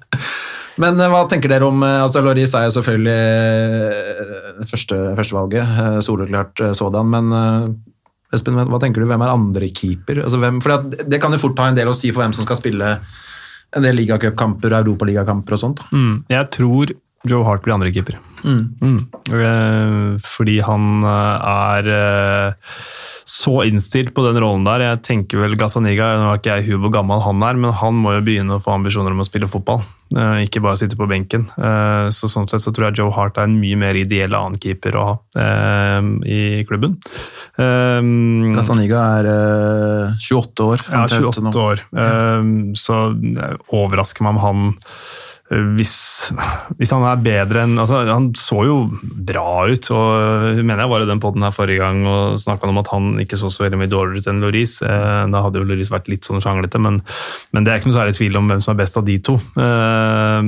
Men eh, hva tenker dere om eh, altså Loris er jo selvfølgelig eh, første, førstevalget, soleklart eh, sådan, men eh, Espen, hva tenker du? Hvem er andre keeper? Altså, hvem, for det, det kan jo fort ha en del å si for hvem som skal spille en del ligacupkamper og europaligakamper og sånt. Mm, jeg tror Joe Hart blir andrekeeper. Mm. Mm. fordi han eh, er eh, så innstilt på den rollen der. Jeg tenker vel Gazaniga, nå har ikke jeg huet hvor gammel han er, men han må jo begynne å få ambisjoner om å spille fotball. eh, ikke bare sitte på benken. Eh, så sånn sett så tror jeg Joe Hart er en mye mer ideell annenkeeper å ha eh, i klubben. Gazzaniga er eh, 28 år. ja, 28 år. Så det overrasker meg om han hvis, hvis han er bedre enn altså, Han så jo bra ut, og mener jeg var i den poden her forrige gang og snakka om at han ikke så så veldig mye dårligere ut enn Loris. Eh, Da hadde jo Loris vært litt sånn sjanglete, men, men det er ikke noe særlig tvil om hvem som er best av de to. Uh,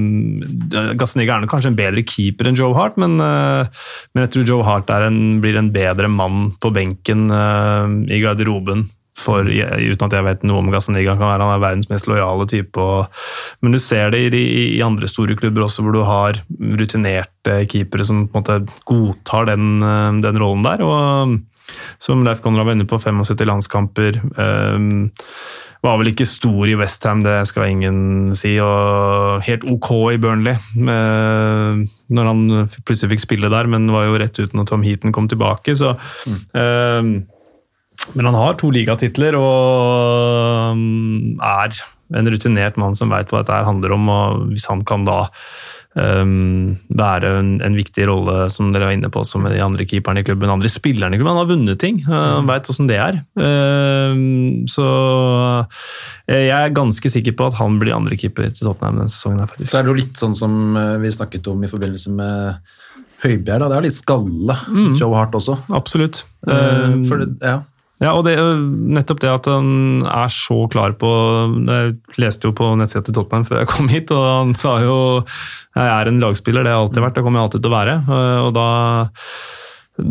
Gazzaniga er nok kanskje en bedre keeper enn Joe Hart, men, eh, men jeg tror Joe Hart en, blir en bedre mann på benken eh, i garderoben for, uten at jeg vet noe om Gazzaniga, kan være han er verdens mest lojale type. Og, men du ser det i, de, i andre store klubber også, hvor du har rutinerte keepere som på en måte godtar den, eh, den rollen der. og som Leif Konrad var inne på, 75 landskamper. Um, var vel ikke stor i Westham, det skal ingen si. Og helt ok i Burnley med, når han plutselig fikk spille der, men var jo rett uten at Tom Heaton kom tilbake. så um, men han har to ligatitler og um, er en rutinert mann som veit hva dette handler om. og Hvis han kan da um, være en, en viktig rolle, som dere var inne på, som de andre keeperne i klubben, andre spillerne i klubben, han har vunnet ting. uh, Han veit åssen det er. Um, så eh, jeg er ganske sikker på at han blir andrekeeper til Tottenham denne sesongen. her faktisk. Så er det jo litt sånn som eh, vi snakket om i forbindelse med Høibjerg. Da. Det er litt skalle, Joe Hart også. Absolutt. For det, ja. Ja, og det, nettopp det at han er så klar på Jeg leste jo på nettsida til Tottenham før jeg kom hit, og han sa jo jeg er en lagspiller, det har jeg alltid vært, det kommer jeg alltid til å være. Og da,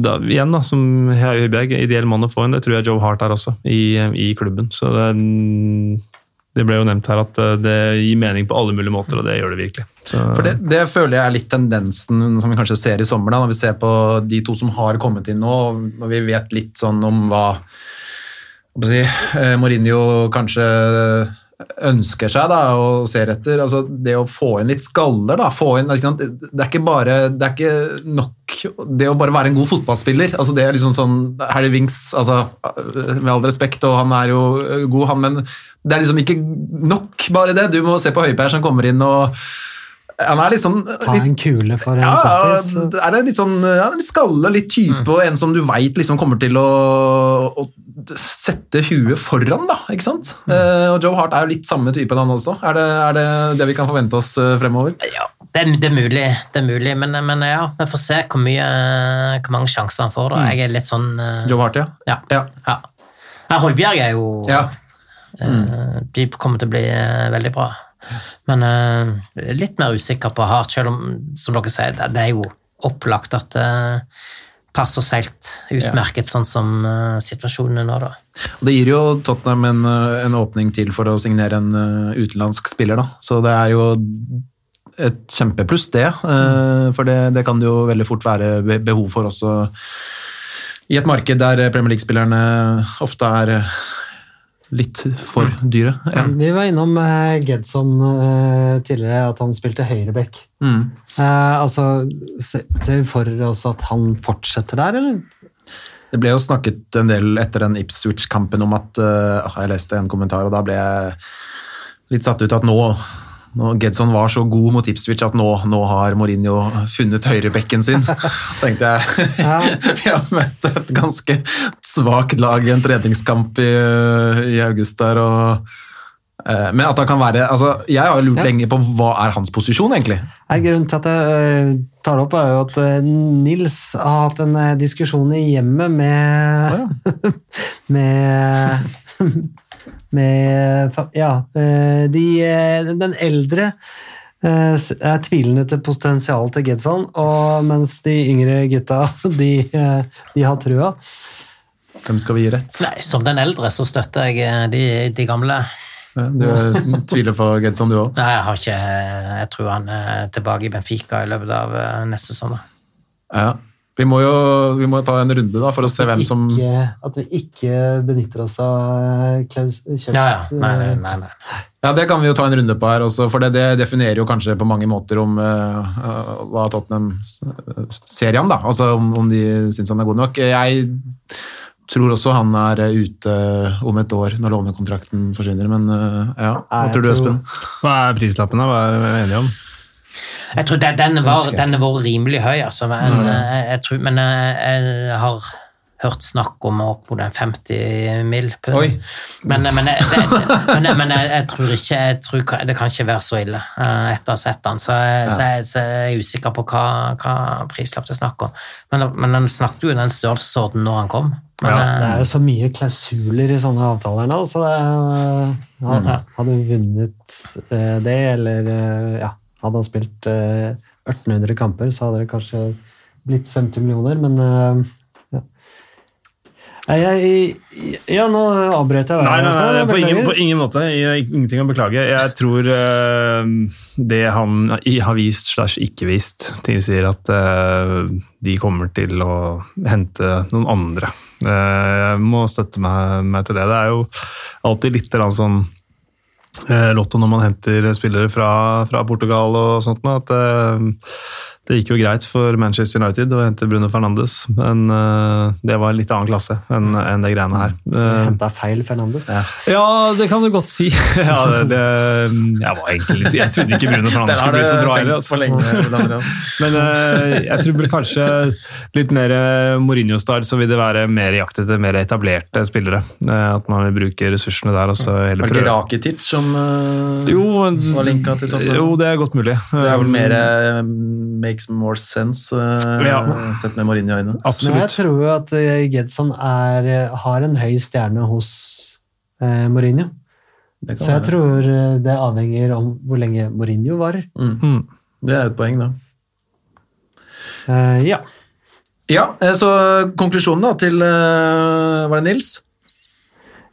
da igjen, da, som Høibjerg, ideell mann å få inn, det tror jeg Joe Hart er også, i, i klubben. Så det, det ble jo nevnt her at det gir mening på alle mulige måter, og det gjør det virkelig. Så, For det, det føler jeg er litt tendensen som vi kanskje ser i sommer, da, når vi ser på de to som har kommet inn nå, når vi vet litt sånn om hva si, eh, Mourinho kanskje ønsker seg da, og ser etter. Altså, det å få inn litt skaller, da, få inn, det er ikke bare det er ikke nok det å bare være en god fotballspiller. altså det er liksom sånn, Harry Winks, altså, med all respekt, og han er jo god, han, men det er liksom ikke nok bare det. Du må se på Høibjerg som kommer inn og han er litt sånn Ta en kule for en ja, er det litt sånn ja, litt skalle, litt type, og en som du veit liksom kommer til å, å sette huet foran, da, ikke sant? Eh, og Joe Hart er jo litt samme type, han også. Er det, er det det vi kan forvente oss eh, fremover? Ja, det, er- det er mulig, det er mulig, men, men ja, vi får se hvor, mye, hvor mange sjanser han får. da. Jeg er litt sånn uh, Joe Hart, ja. Ja. Ja. ja. ja Høibjerg er jo ja. eh, De kommer til å bli eh, veldig bra. Men uh, litt mer usikker på Hart, selv om som dere sier, det, det er jo opplagt at det passer seilt utmerket sånn som uh, situasjonen er nå, da. Det gir jo Tottenham en, eh, en åpning til for å signere en utenlandsk spiller, da. Så det er jo et kjempepluss, det. Mm. For det, det kan det jo veldig fort være behov for også i et marked der Premier League-spillerne ofte er litt for dyre. Ja. Vi var innom eh, Gedson eh, tidligere, at han spilte høyreback. Mm. Eh, altså, ser vi for oss at han fortsetter der, eller? Det ble jo snakket en del etter den Ipswich-kampen om at uh, Jeg leste en kommentar, og da ble jeg litt satt ut at nå, nå Gedson var så god mot Ipswich at nå, nå har Mourinho funnet høyrebekken sin. tenkte jeg. Ja. Vi har møtt et ganske svakt lag i en treningskamp i, i august der, og Eh, Men at han kan være altså, Jeg har lurt Ja. lenge på hva er hans posisjon, egentlig. Grunnen til at jeg eh, tar det opp, er jo at eh, Nils har hatt en diskusjon i hjemmet med Med Med Ja. eh, De, eh, den eldre eh, er tvilende til potensialet til Gedson, mens de yngre gutta, de, de har trua. Hvem skal vi gi rett? Nei, som den eldre så støtter jeg de, de gamle. Ja, Du tviler på Gedson, du òg? Nei, jeg har ikke Jeg tror han er tilbake i Benfica i løpet av neste sommer. Ja. Vi må jo vi må ta en runde da, for å se hvem som Ikke, at vi ikke benytter oss av eh, Klaus kjøps... Ja, ja. Nei, nei, nei. nei. Ja, Det kan vi jo ta en runde på her, også, for det, det definerer jo kanskje på mange måter om eh, eh, hva Tottenham ser i ham. da. Altså om, om de syns han er god nok. Jeg tror også han er eh, ute om et år når lånekontrakten forsvinner, men uh, ja. Hva tror du, Espen? Hva er prislappen, da? Hva er vi enige om? Jeg tror det, den, var, jeg den var rimelig høy, altså. Men, mm. jeg, tror, men jeg, jeg har hørt snakk om opp mot en 50 mil. på- Oi. Men, men, jeg, men, jeg- men jeg, jeg tror ikke jeg tror, Det kan ikke være så ille eh, etter å ha sett den. Så, jeg- så, jeg, så jeg er usikker på hva, hva prislapp det er snakk om. Men, men han snakket jo i den størrelsesorden når han kom. Men, Ja, Det eh, er jo så mye klausuler i sånne avtaler nå, så det er, hadde, hadde vunnet eh, det, eller eh, ja, hadde han spilt eh, 1800 kamper, så hadde det kanskje blitt 50 millioner, men eh, ja. Nei, Jeg, ja, nå avbrøt jeg. Nei, nei, nei, nei på ingen, på ingen måte. Jeg, ingenting å beklage. Jeg tror eh, det han har vist slash ikke vist, tilsier at eh, de kommer til å hente noen andre. Eh, jeg må støtte meg, meg til det. Det er jo alltid litt sånn eh, lotto når man henter spillere fra, fra Portugal og sånt, at eh, det gikk jo greit for Manchester United å hente Bruno Fernandes, men uh, det var en litt annen klasse enn en det greiene her. Så du Eh, feil Fernandes. ja, det kan du godt si. ja, det, det, jeg var egentlig litt Jeg trodde ikke Bruno Fernandes skulle bli så bra heller. Altså. lenge. Men uh, jeg tror vel kanskje litt mer Mourinho-style, så vil det være mer jakt etter mer etablerte spillere. At man vil bruke ressursene der, og så Var det ikke. Rakitic som uh, Jo, var linka til toppen? jo, det er godt mulig. Det er vel mer eh, makes more sense eh, Ja. sett med Mourinho-øyne. Men jeg tror jo at eh, Gedson er, eh, har en høy stjerne hos eh, Mourinho. Så jeg være. tror det avhenger om hvor lenge Mourinho varer. Mm. Mm. Det er et poeng, da. Eh, ja. Ja, så konklusjonen da til Var det Nils?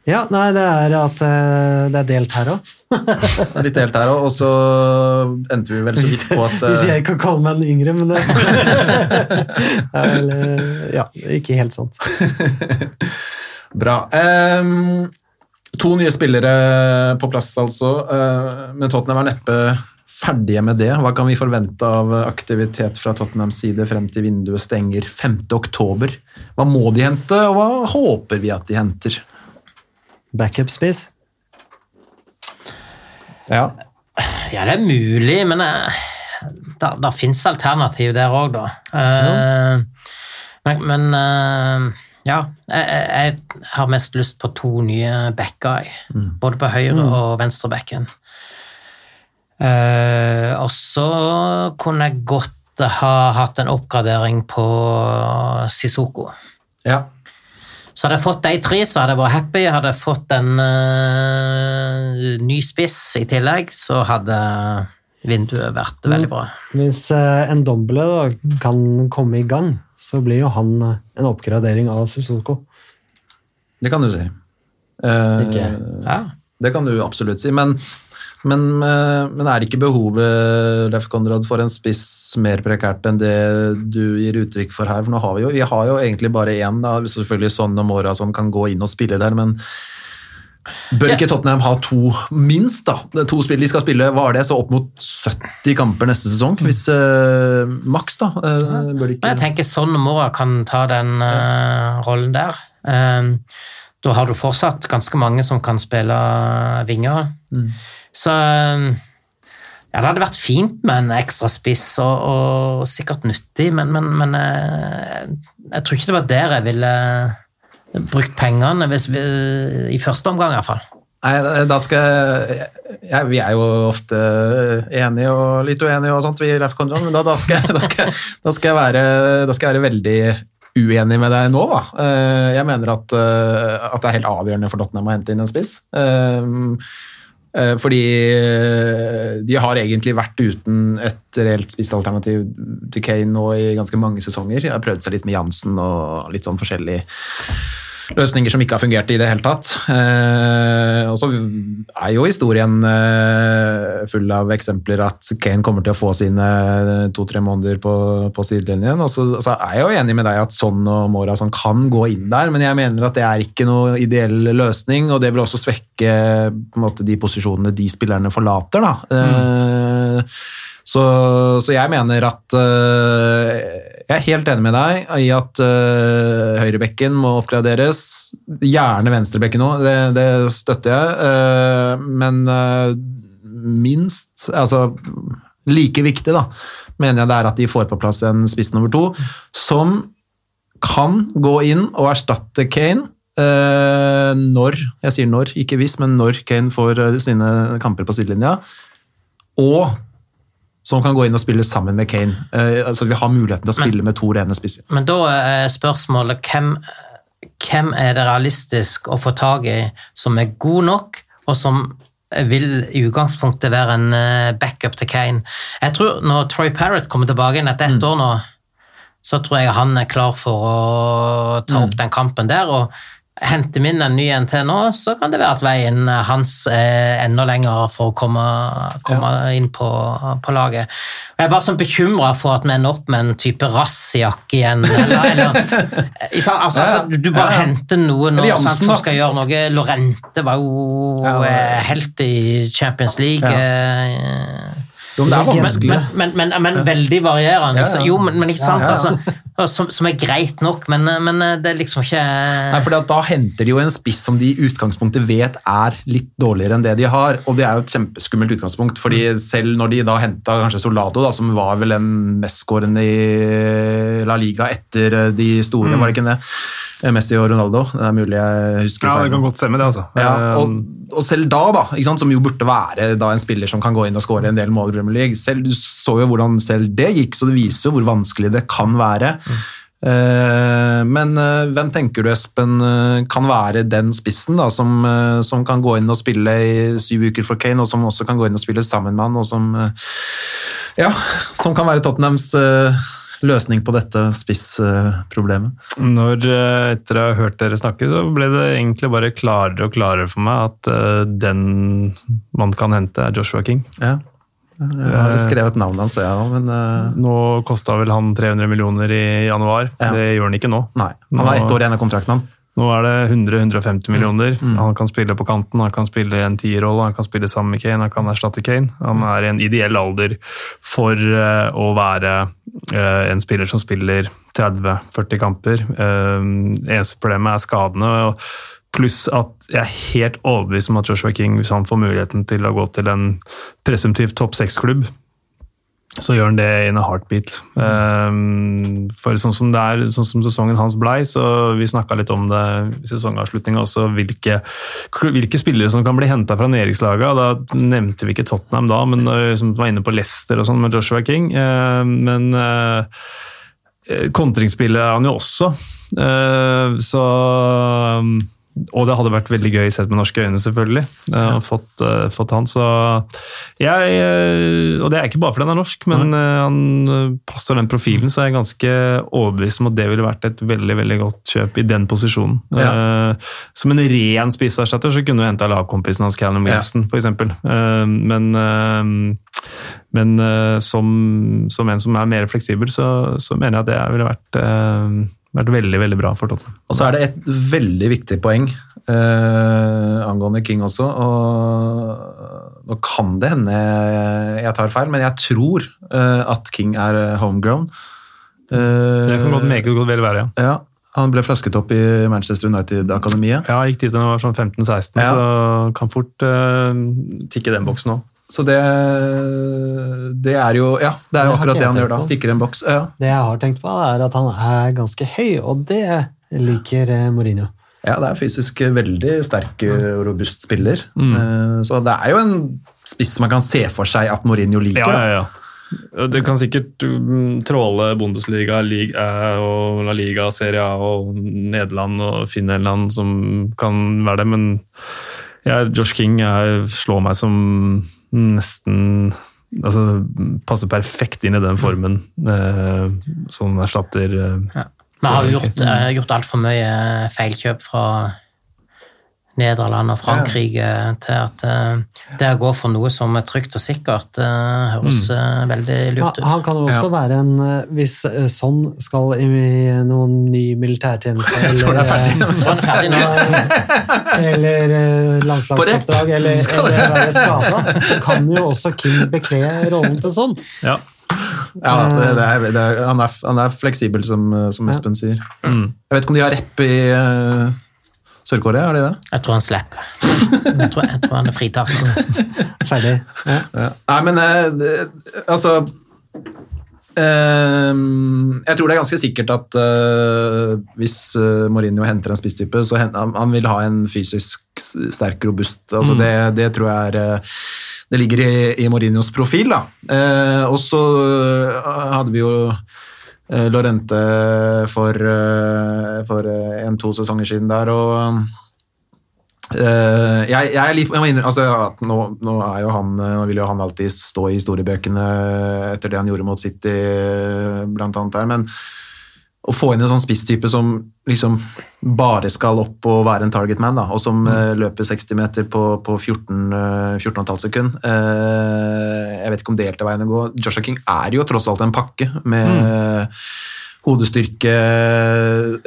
Ja, nei, det er at eh, det er delt her òg. Litt delt her òg, og så endte vi vel så vidt på at Hvis eh, jeg kan kalle meg den yngre, men det er vel, eh, Ja, ikke helt sant. Bra. Um, to nye spillere på plass, altså. Uh, men Tottenham er neppe ferdige med det. Hva kan vi forvente av aktivitet fra Tottenhams side frem til vinduet stenger 5. oktober? Hva må de hente, og hva håper vi at de henter? Backup-spiss. Ja. Ja, det er mulig, men eh, da, da fins alternativ der òg, da. Eh, men men eh, ja, jeg, jeg, har mest lyst på to nye backer, mm. både på høyre- og venstrebacken. Uh, og så kunne jeg godt ha hatt en oppgradering på Sissoko. ja. Så hadde jeg fått de tre, så hadde jeg vært happy. Hadde jeg fått en uh, ny spiss i tillegg, så hadde vinduet vært veldig bra. Hvis uh, en da kan komme i gang, så blir jo han eh, en oppgradering av Sissoko. Det kan du si. Uh? Ja. Det kan du absolutt si, men, men, eh, men er ikke behovet Leif Konrad, for en spiss mer prekært enn det du gir uttrykk for her? For nå har vi jo, vi har jo egentlig bare én, da. selvfølgelig sånn om åra som kan gå inn og spille der, men bør ikke Tottenham ha to, minst, da? To spill de skal spille, hva er det? Så opp mot 70 kamper neste sesong? Hvis uh, maks, da? Uh, bør de Men jeg tenker sånn Mora kan ta den uh, rollen der. Da har du fortsatt ganske mange som kan spille vinger. Så eh, ja, det hadde vært fint med en ekstra spiss, og, og sikkert nyttig, men, men, men jeg, jeg tror ikke det var der jeg ville brukt pengene, hvis vi, i første omgang i hvert fall. Nei, da- da skal jeg Vi er jo ofte enige og litt uenige og sånt, vi Ref Konrad, men da, da, skal, da, skal, da, skal være, da skal jeg være veldig uenig med deg nå, da. Eh, Jeg mener at, eh, at det er helt avgjørende for Tottenham å hente inn en spiss. Eh, Fordi eh, de har egentlig vært uten et reelt spissalternativ til Kane nå i ganske mange sesonger. De har prøvd seg litt med Jansen og litt sånn forskjellig løsninger som ikke har fungert i det hele tatt. Eh, og så er jo historien eh, full av eksempler at Kane kommer til å få sine to-tre måneder på, på sidelinjen. Og så, så er jeg jo enig med deg at Son og Mora sånn kan gå inn der, men jeg mener at det er ikke noe ideell løsning, og det vil også svekke måte, de posisjonene de spillerne forlater. Da. Eh, så, så jeg mener at øh, Jeg er helt enig med deg i at uh, høyrebekken må oppgraderes. Gjerne venstrebekken òg, det, det støtter jeg. Uh, men uh, minst Altså like viktig, da, mener jeg det er at de får på plass en spiss nummer to som kan gå inn og erstatte Kane. når, jeg sier når, ikke hvis, men når Kane får sine kamper på sidelinja. Og som kan gå inn og spille sammen med Kane. Uh, så vi har muligheten til å spille med to rene spisser. Men da er spørsmålet hvem, hvem er det realistisk å få tak i som er god nok, og som vil i utgangspunktet være en eh, backup til Kane. Jeg tror Når Troy Parrott kommer tilbake igjen etter ett år nå, så tror jeg han er klar for å ta opp den kampen der. og Henter vi inn en ny til nå, så kan det være at veien hans er enda lenger for å komme, komme inn på, på laget. Jeg er bare sånn bekymra for at vi ender opp med en type rassiak igjen. Eller, eller, altså, altså, du- bare Ja, ja. henter noen nå, sant, som skal gjøre noe. Lorente var jo Ja, ja. eh, helt i Champions League. Eh, Jo, men det er men, vanskelig. men, men, men, men veldig varierende. Ja, ja. Jo, men, ikke sant? Altså, som, som er greit nok, men, men det er liksom ikke Nei, for Da henter de jo en spiss som de i utgangspunktet vet er litt dårligere enn det de har. og Det er jo et kjempeskummelt utgangspunkt. fordi selv når de da henta kanskje Solado, da, som var vel den mestskårende i La Liga etter eh, de store, var det ikke det? Eh, Messi og Ronaldo. Det er mulig jeg husker Ja, det kan godt stemme, det, altså. Ja, og, Eh, og selv da, da som jo burde være en spiller som kan gå inn og skåre en del mål i Premier League, selv, du så jo hvordan selv det gikk, så det viser jo hvor vanskelig det kan være. Eh, men hvem tenker du, Espen, kan være den spissen da, som, som kan gå inn og spille i syv uker for Kane, og som også kan gå inn og spille sammen med han, og som, ja, som kan være Tottenhams løsning på dette spissproblemet? Når, eh, etter å ha hørt dere snakke, så ble det egentlig bare klarere og klarere for meg at eh, den man kan hente, er Joshua King. Ja. Jeg har skrevet navnet hans, jeg òg, men eh, Nå kosta vel han 300 millioner i januar. Ja. Det gjør han ikke nå. nei. Han har ett år igjen av kontrakten, han. Nå er det 100-150 millioner. Mm. Han kan spille på kanten, han kan spille en tierrolle, han kan spille sammen med Kane, han kan erstatte Kane. Han er i en ideell alder for eh, å være eh, en spiller som spiller 30-40 kamper. Uh, eneste problemet er skadene. Pluss at jeg er helt overbevist om at Joshua King, hvis han får muligheten til å gå til en presumptiv topp seks-klubb, så gjør han det in a heartbeat. Um, for sånn som, det er, sånn som sesongen hans blei, så vi snakka litt om det i sesongavslutninga også, hvilke, hvilke spillere som kan bli henta fra nedrykkslaga. Da nevnte vi ikke Tottenham da, men uh, som var inne på Leicester og sånn med Joshua King. Uh, men uh, kontringsspillet er han jo også. Uh, så um, og det hadde vært veldig gøy sett med norske øyne, selvfølgelig. Uh, fått, uh, fått han, så jeg uh, Og det er ikke bare fordi han er norsk, men uh, han passer den profilen, så er jeg ganske overbevist om at det ville vært et veldig veldig godt kjøp i den posisjonen. Uh, som en ren spisserstatter så kunne du henta lagkompisen hans Callum Ja. Wilson, for f.eks. Men, men som, som en som er mer fleksibel, så, så mener jeg at det ville vært, vært veldig, veldig bra for Tottenham. Og så er det et veldig viktig poeng eh, angående King også. og Nå kan det hende jeg tar feil, men jeg tror eh, at King er homegrown. Eh, Det kan godt meget godt vel være, ja. ja, han ble flasket opp i Manchester United-akademiet. Ja, gikk dit da han var sånn 15-16, Ja. så kan fort uh, tikke den boksen òg. Så det, det er jo Ja, det er jo Det akkurat det han gjør da. Tikker en boks. Ja. Det jeg har tenkt på, er at han er ganske høy, og det liker eh, Mourinho. Ja, det er fysisk veldig sterk og robust spiller. Mm. Eh, Så det er jo en spiss man kan se for seg at Mourinho liker. Ja, ja, ja. Det kan sikkert mm, tråle Bundesliga Lig- eh, og La Liga, Serie A og Nederland og finne en eller annen som kan være det, men ja, Josh King er, slår meg som nesten altså, Passer perfekt inn i den formen eh, som erstatter eh, Vi har jo gjort, uh, gjort altfor mye feilkjøp fra Nederland og Frankrike til at uh, det å gå for noe som er trygt og sikkert, uh, høres uh, veldig lurt ut. Han, kan jo også Ja. være en Hvis sånn skal i noen ny militærtjeneste tror det er ferdig. eller, er ferdig eller landslagsoppdrag eller, eller være skada, så kan jo også Kim bekle rollen til sånn. Ja. Ja, det, det er, det er, han, er, han er fleksibel, som, som Ja. Espen sier. Mm. Jeg vet ikke om de har rep i Sør-Korea, er de det? Jeg tror han slipper. Jeg tror, jeg tror han er fritatt. Ferdig. Ja. Ja. Nei, men eh, altså ehm, Jeg tror det er ganske sikkert at eh, hvis eh, Mourinho henter en spisstype, så hen, han, han vil ha en fysisk sterk, robust altså det, det tror jeg er eh, Det ligger i, i Mourinhos profil. da. Eh, og så eh, hadde vi jo eh, Lorente for, eh, for eh, en-to sesonger siden der, og Uh, jeg, jeg jeg må innrømme, altså, at nå, nå, er jo han, eh, nå vil jo han alltid stå i historiebøkene etter det han gjorde mot City, eh, blant annet der, men å få inn en sånn spisstype som liksom bare skal opp og være en target man, da, og som eh, løper 60 meter på, på 14, uh, 14,5 sekund Uh, Jeg vet ikke om det helt er veien å gå. Joshua King er jo tross alt en pakke med hodestyrke,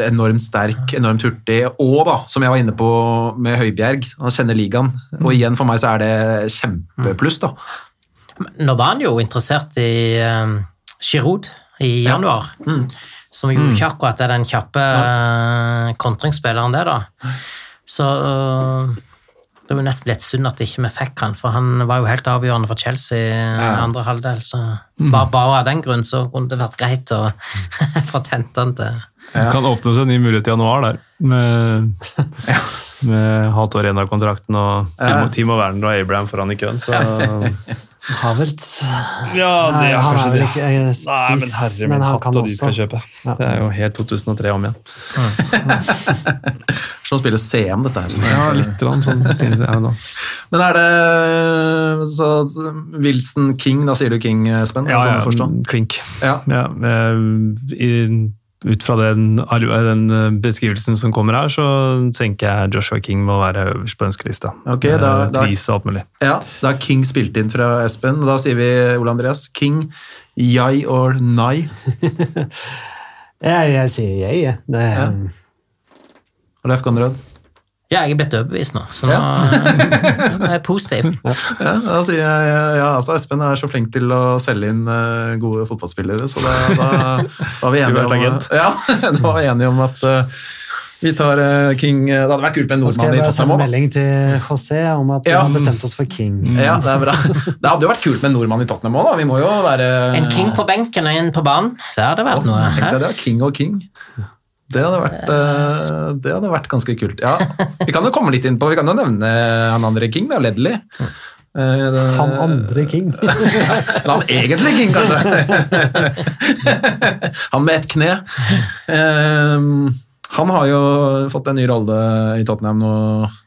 enormt sterk, enormt hurtig, og da, som jeg var inne på med Høibjerg, han kjenner ligaen. Og igjen, for meg så er det kjempepluss, da. Nå var han jo interessert i um, Giroud i januar, som jo ikke akkurat er den kjappe ja. kontringsspilleren det, da. Så det var nesten litt synd at ikke vi fikk han, for han var jo helt avgjørende for Chelsea i andre halvdel. Så bare, bare av den grunn så kunne det vært greit å få tent han til Det kan åpne seg en ny mulighet i januar der, med, med halvt år igjen av kontrakten og Timo, Ja. Timo Werner og Abraham foran i køen. Så Havertz ja, det er han kanskje vel det. ikke eh, spiss, Nei, men herre min men han hatt kan og de skal også kjøpe. Ja. Det er jo helt 2003 om igjen. Som å spille CM, dette her. Ja, litt grann sånn synes jeg nå. Men er det så Wilson King, da sier du King-spen? Ja, sånn å ja, forstå? klink. Ja. Ja, eh, i, ut fra den, den eh, beskrivelsen som kommer her, så tenker jeg Joshua King må være øverst på ønskelista. Ok, da- Eh, da- Pris og alt mulig. Ja, da har King spilt inn fra Espen, da sier vi Ole Andreas King, yai or nei? Jeg, jeg sier jeg, jeg. Det, Ja. Leif Konrad? Ja, jeg er blitt overbevist nå, så nå Ja. nå er jeg positiv. Ja, altså, jeg ja, altså Espen er så flink til å selge inn eh, gode fotballspillere, så da, da, da var vi enige om, ja, da var vi enige om at uh, vi tar eh, King Det hadde vært kult med en nordmann i Tottenham òg, da. melding til José om at vi Ja. har bestemt oss for King. Ja, det er bra. Det hadde jo vært kult med en nordmann i Tottenham òg, da. Vi må jo være En king på benken og en på banen, det hadde vært noe. Tenkte jeg, det det, King og King. Det hadde vært, eh, det hadde vært ganske kult. Ja, Vi kan jo komme litt inn på, vi kan jo nevne han andre King, da, Ledley. Eh, Han andre King. Eller han egentlig King, kanskje. han med ett kne. Ehm, han har jo fått en ny rolle i Tottenham nå, eh,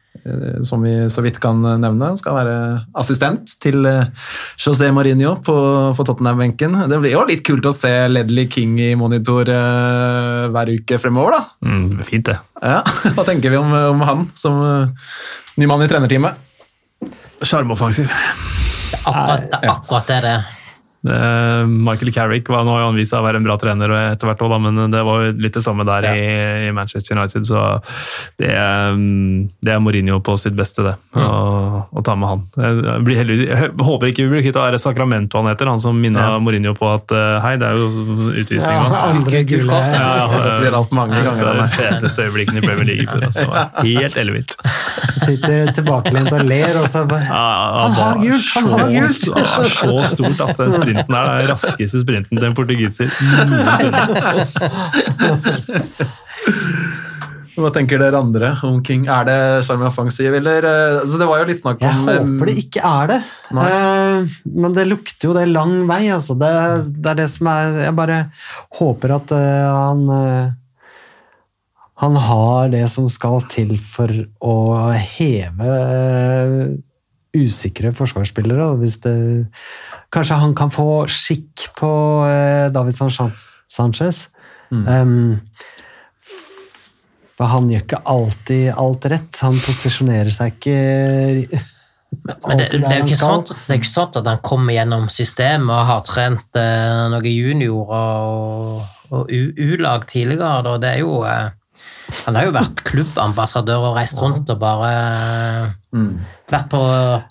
som vi så vidt kan nevne. Skal være assistent til eh, José Mourinho på, på Tottenham-benken. Det blir jo litt kult å se Ledley King i monitor uh, hver uke fremover, da. Mm, fint, det. Ja, Hva tenker vi om, om han som uh, ny mann i trenerteamet? Sjarmoffensiv. Akkurat, det er akkurat det det er. Eh, Michael Carrick var, nå har han vist seg å være en bra trener etter hvert, også, men det var jo litt det samme der i, i Manchester United. Så det, er, mm, det er Mourinho på sitt beste, det. Å, å ta med han. Jeg, blir heldig, jeg håper ikke vi blir kvitt det Sacramento han heter, han som minna Ja. Mourinho på at eh, hei, det er jo utvisning. Ja, andre gule Ja, ja, Det det er de feteste øyeblikkene i Premier League. Altså. Det Helt ellevilt. sitter tilbakelent og ler, og så bare Ja, ja, Han har gult, han har gult! Så, Så stort, altså. Den sprinten her er den raskeste sprinten til en portugiser noensinne. Hva tenker dere andre om King? Er det sjarm offensiv, eller eh, altså Det var jo litt snakk Jeg håper det ikke er det. Eh, men det lukter jo det lang vei, altså. Det, det er det som er Jeg bare håper at uh, han uh, Han har det som skal til for å heve uh, usikre forsvarsspillere. Hvis det, kanskje han kan få skikk på uh, David Sanchez. Mm. Um, for han gjør ikke alltid alt rett. Han posisjonerer seg ikke Men det, det, der er jo sånn, det er ikke sånn at han kommer gjennom systemet og har trent eh, noen juniorer og, og U-lag tidligere. Da. Det er jo, eh, han har jo vært klubbambassadør og reist rundt og bare eh, Mm. vært på,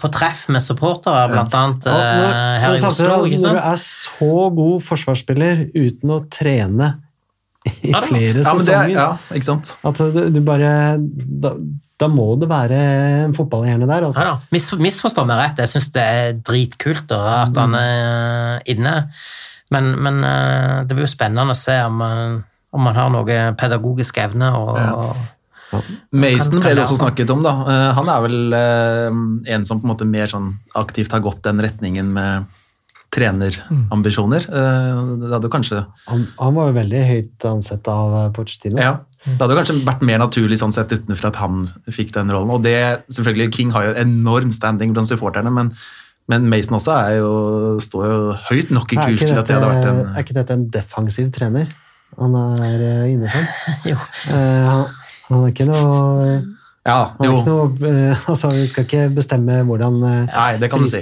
på treff med supportere, blant annet Ja, eh, når- her i Oslo. Når du er så god forsvarsspiller uten å trene i Ja flere Ja, men det, sesonger ja, ikke sant? at du, du bare da, da må det være en fotballhjerne der. Altså. Ja. Mis, misforstå meg rett, jeg syns det er dritkult da, at han er inne. Men, men eh, det blir jo spennende å se om, eh, om man har noe pedagogisk evne. og... Ja. Mason ble det også snakket om, da. Eh, Han er vel eh, en som på en måte mer sånn aktivt har gått den retningen med trenerambisjoner. Eh, Det hadde kanskje Han, han var jo veldig høyt ansett av Pochettino. Ja. Det hadde kanskje vært mer naturlig sånn sett utenfor at han fikk den rollen. Og det, selvfølgelig, King har jo enorm standing blant supporterne, men, men Mason også er jo, står jo høyt nok i kurs til at det hadde vært er ikke dette en defensiv trener han er eh, inne som? Jo. Eh, han, han er ikke noe Ja, Han er jo. ikke noe eh, altså, Vi skal ikke bestemme hvordan Nei, det kan du si.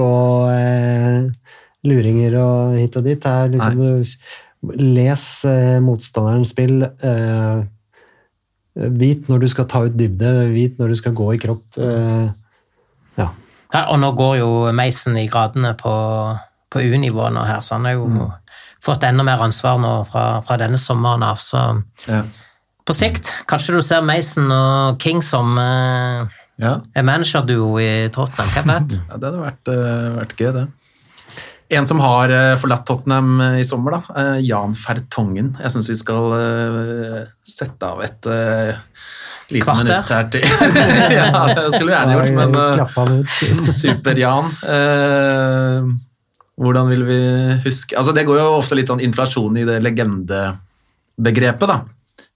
og eh, luringer og hit og dit. Er liksom du- Les eh, motstanderens spill. Eh, vit når du skal ta ut dybde, vit når du skal gå i kropp. Eh, ja. Ja, og nå går jo Meisen i gradene på, på U-nivå nå her, så han er jo Mm. Fått enda mer ansvar nå fra, fra denne sommeren av. Så Ja. på sikt, kanskje du ser Mason og King som eh, Ja. en managerduo i Tottenham, hvem vet? Ja, det hadde vært, uh, vært gøy, det. En som har eh, forlatt Tottenham i sommer, da. Jan Fertongen. Jeg syns vi skal sette av et uh, lite Kvarter? minutt her til Ja, det skulle vi gjerne gjort, men. Super-Jan. Eh, hvordan vil vi huske Altså, det går jo ofte litt sånn inflasjon i det legendebegrepet, da.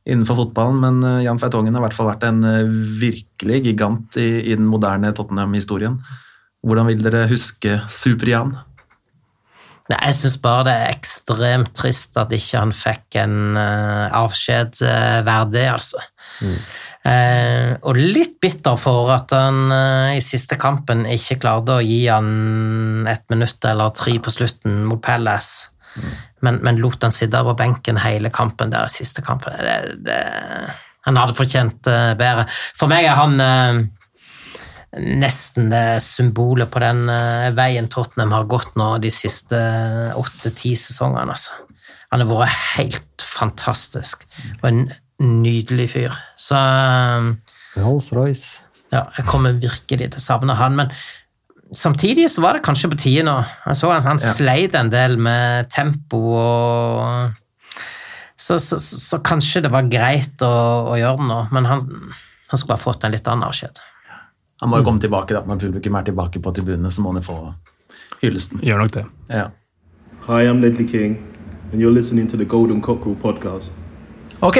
Innenfor fotballen, men eh, Jan Feitongen har i hvert fall vært en eh, virkelig gigant i, i den moderne Tottenham-historien. Hvordan vil dere huske Super-Jan? Nei, jeg syns bare det er ekstremt trist at ikke han fikk en uh, avskjed uh, verdig, altså. Eh, og litt bitter for at han eh, i siste kampen ikke klarte å gi han et minutt eller tre på slutten mot Palace, men, men lot han sitte på benken hele kampen der i siste kampen. Det, det, han hadde fortjent eh, bedre. For meg er han eh, nesten det symbolet på den eh, veien Tottenham har gått nå de siste åtte-ti sesongene. Altså. Han har vært helt fantastisk og en nydelig fyr. Så eh, Rolls-Royce. ja, jeg kommer virkelig til å savne han. Men samtidig så var det kanskje på tide nå. Jeg så han, han Ja. sleit en del med tempo og så, så, så, så kanskje det var greit å, å gjøre det nå, men han, han skulle ha fått en litt annen avskjed. Han må jo komme tilbake, da. Når publikum er tilbake på tribunene, så må han jo få hyllesten. Gjør nok det. Ja. Hi, I'm Ledley King, and you're listening to the Golden Cockerel podcast. Ok,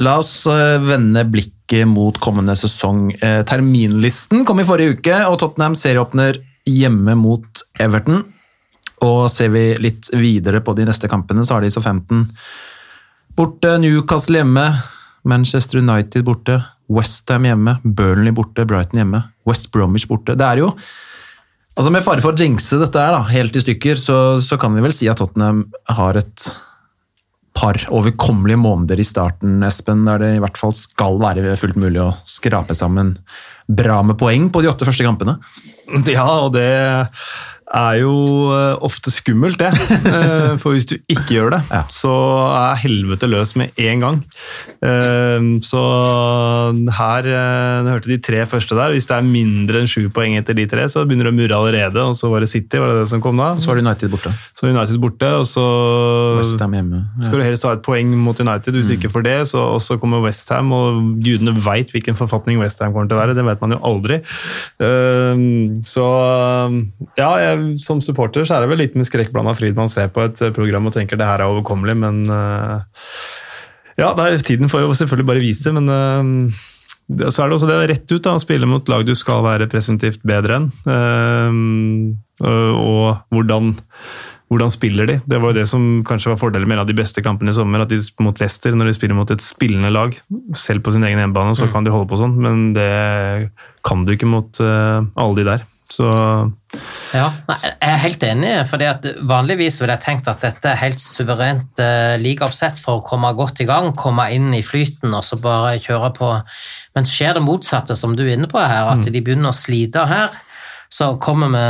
la oss eh, vende blikket mot kommende sesong. Eh, Terminlisten kom i forrige uke, og Tottenham serieåpner hjemme mot Everton. Og ser vi litt videre på de neste kampene, så har de så 15 borte, Newcastle hjemme, Manchester United borte, Westham hjemme, Burnley borte, Brighton hjemme, West Bromwich borte. Det er jo Altså Med fare for å jinxe dette her da, helt i stykker, så, så kan vi vel si at Tottenham har et par overkommelige måneder i starten, Espen, der det i hvert fall skal være fullt mulig å skrape sammen bra med poeng på de åtte første kampene. Ja, og det er jo eh, ofte skummelt, det. Eh, For hvis du ikke gjør det, Ja. så er helvete løs med en gang. Eh, Så her Du hørte de tre første der. Hvis det er mindre enn sju poeng etter de tre, så begynner det å murre allerede. Og så var det City, var det det som kom da? Så var United borte. Så United borte, og så Westham hjemme. skal du helst ha et poeng mot United. Hvis du ikke får det, så og så kommer Westham, og gudene veit hvilken forfatning Westham kommer til å være. Det vet man jo aldri. Så ja, jeg, som supporter så er det vel litt med skrekkblanda fryd man ser på et eh, program og tenker det her er overkommelig, men eh, ja, nei, tiden får jo selvfølgelig bare vise, men eh, så er det også det rett ut da, å spille mot lag du skal være presumptivt bedre enn. Og- hvordan, hvordan spiller de? Det var jo det som kanskje var fordelen med en av de beste kampene i sommer, at de mot Leicester, når de spiller mot et spillende lag, selv på sin egen hjemmebane, så kan de holde på sånn, men det kan du ikke mot alle de der. Så Ja, nei, jeg er helt enig, fordi at vanligvis ville jeg tenkt at dette er helt suverent uh, ligaoppsett for å komme godt i gang, komme inn i flyten og så bare kjøre på. Men skjer det motsatte, som du er inne på her, at de begynner å slite her. Så kommer vi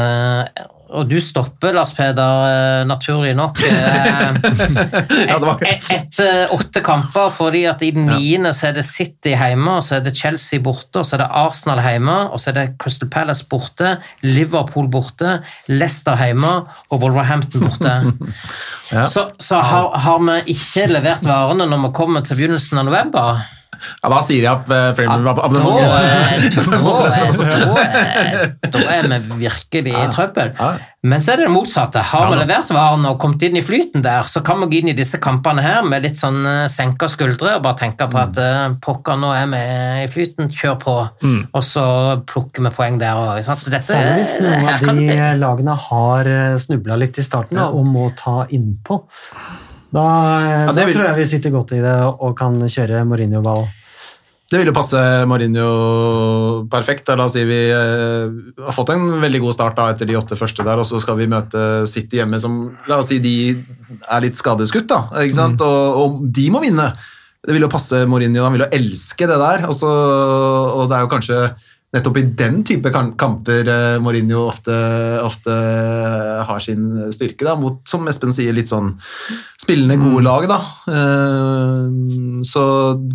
Og du stopper, Lars Peder, eh, naturlig nok. eh, et- Etter åtte kamper, fordi at i den niende så er det City hjemme, og så er det Chelsea borte, og så er det Arsenal hjemme, og så er det Crystal Palace borte, Liverpool borte, Leicester hjemme og Wolverhampton borte. Ja. Så, så har, har vi ikke levert varene når vi kommer til begynnelsen av november? Ja, da sier jeg opp eh, Da, abonnementet. eh, da, er- da, er- er vi virkelig i trøbbel. Men så er det det motsatte. Har vi levert varene og kommet inn i flyten der, så kan vi gå inn i disse kampene her med litt sånn eh, senka skuldre og bare tenke på at eh, pokker, nå er vi i flyten, kjør på. Mm. Og så plukker vi poeng der òg. Særlig hvis noen av de lagene har snubla litt i starten da, og må ta innpå. Da, Ja, da vil- tror jeg vi sitter godt i det og kan kjøre Mourinho-ball. Det vil jo passe Mourinho perfekt. Da. La oss si vi eh, har fått en veldig god start da, etter de åtte første der, og så skal vi møte City hjemme som La oss si de er litt skadeskutt, da. Ikke sant? Og, og de må vinne. Det vil jo passe Mourinho, han vil jo elske det der. Og, så, og det er jo kanskje nettopp i den type kamper eh, Mourinho ofte, ofte har sin styrke, da, mot, som Espen sier, litt sånn spillende gode lag, da. Eh, Så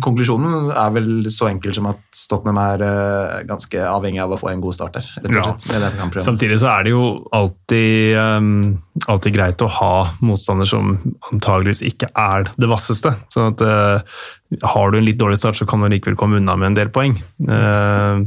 konklusjonen er vel så enkel som at Tottenham er eh, ganske avhengig av å få en god start der. rett og Ja. slett. Samtidig så er det jo alltid, um, alltid greit å ha motstander som antageligvis ikke er det vasseste. Sånn at uh, har du en litt dårlig start, så kan du likevel komme unna med en del poeng. Uh,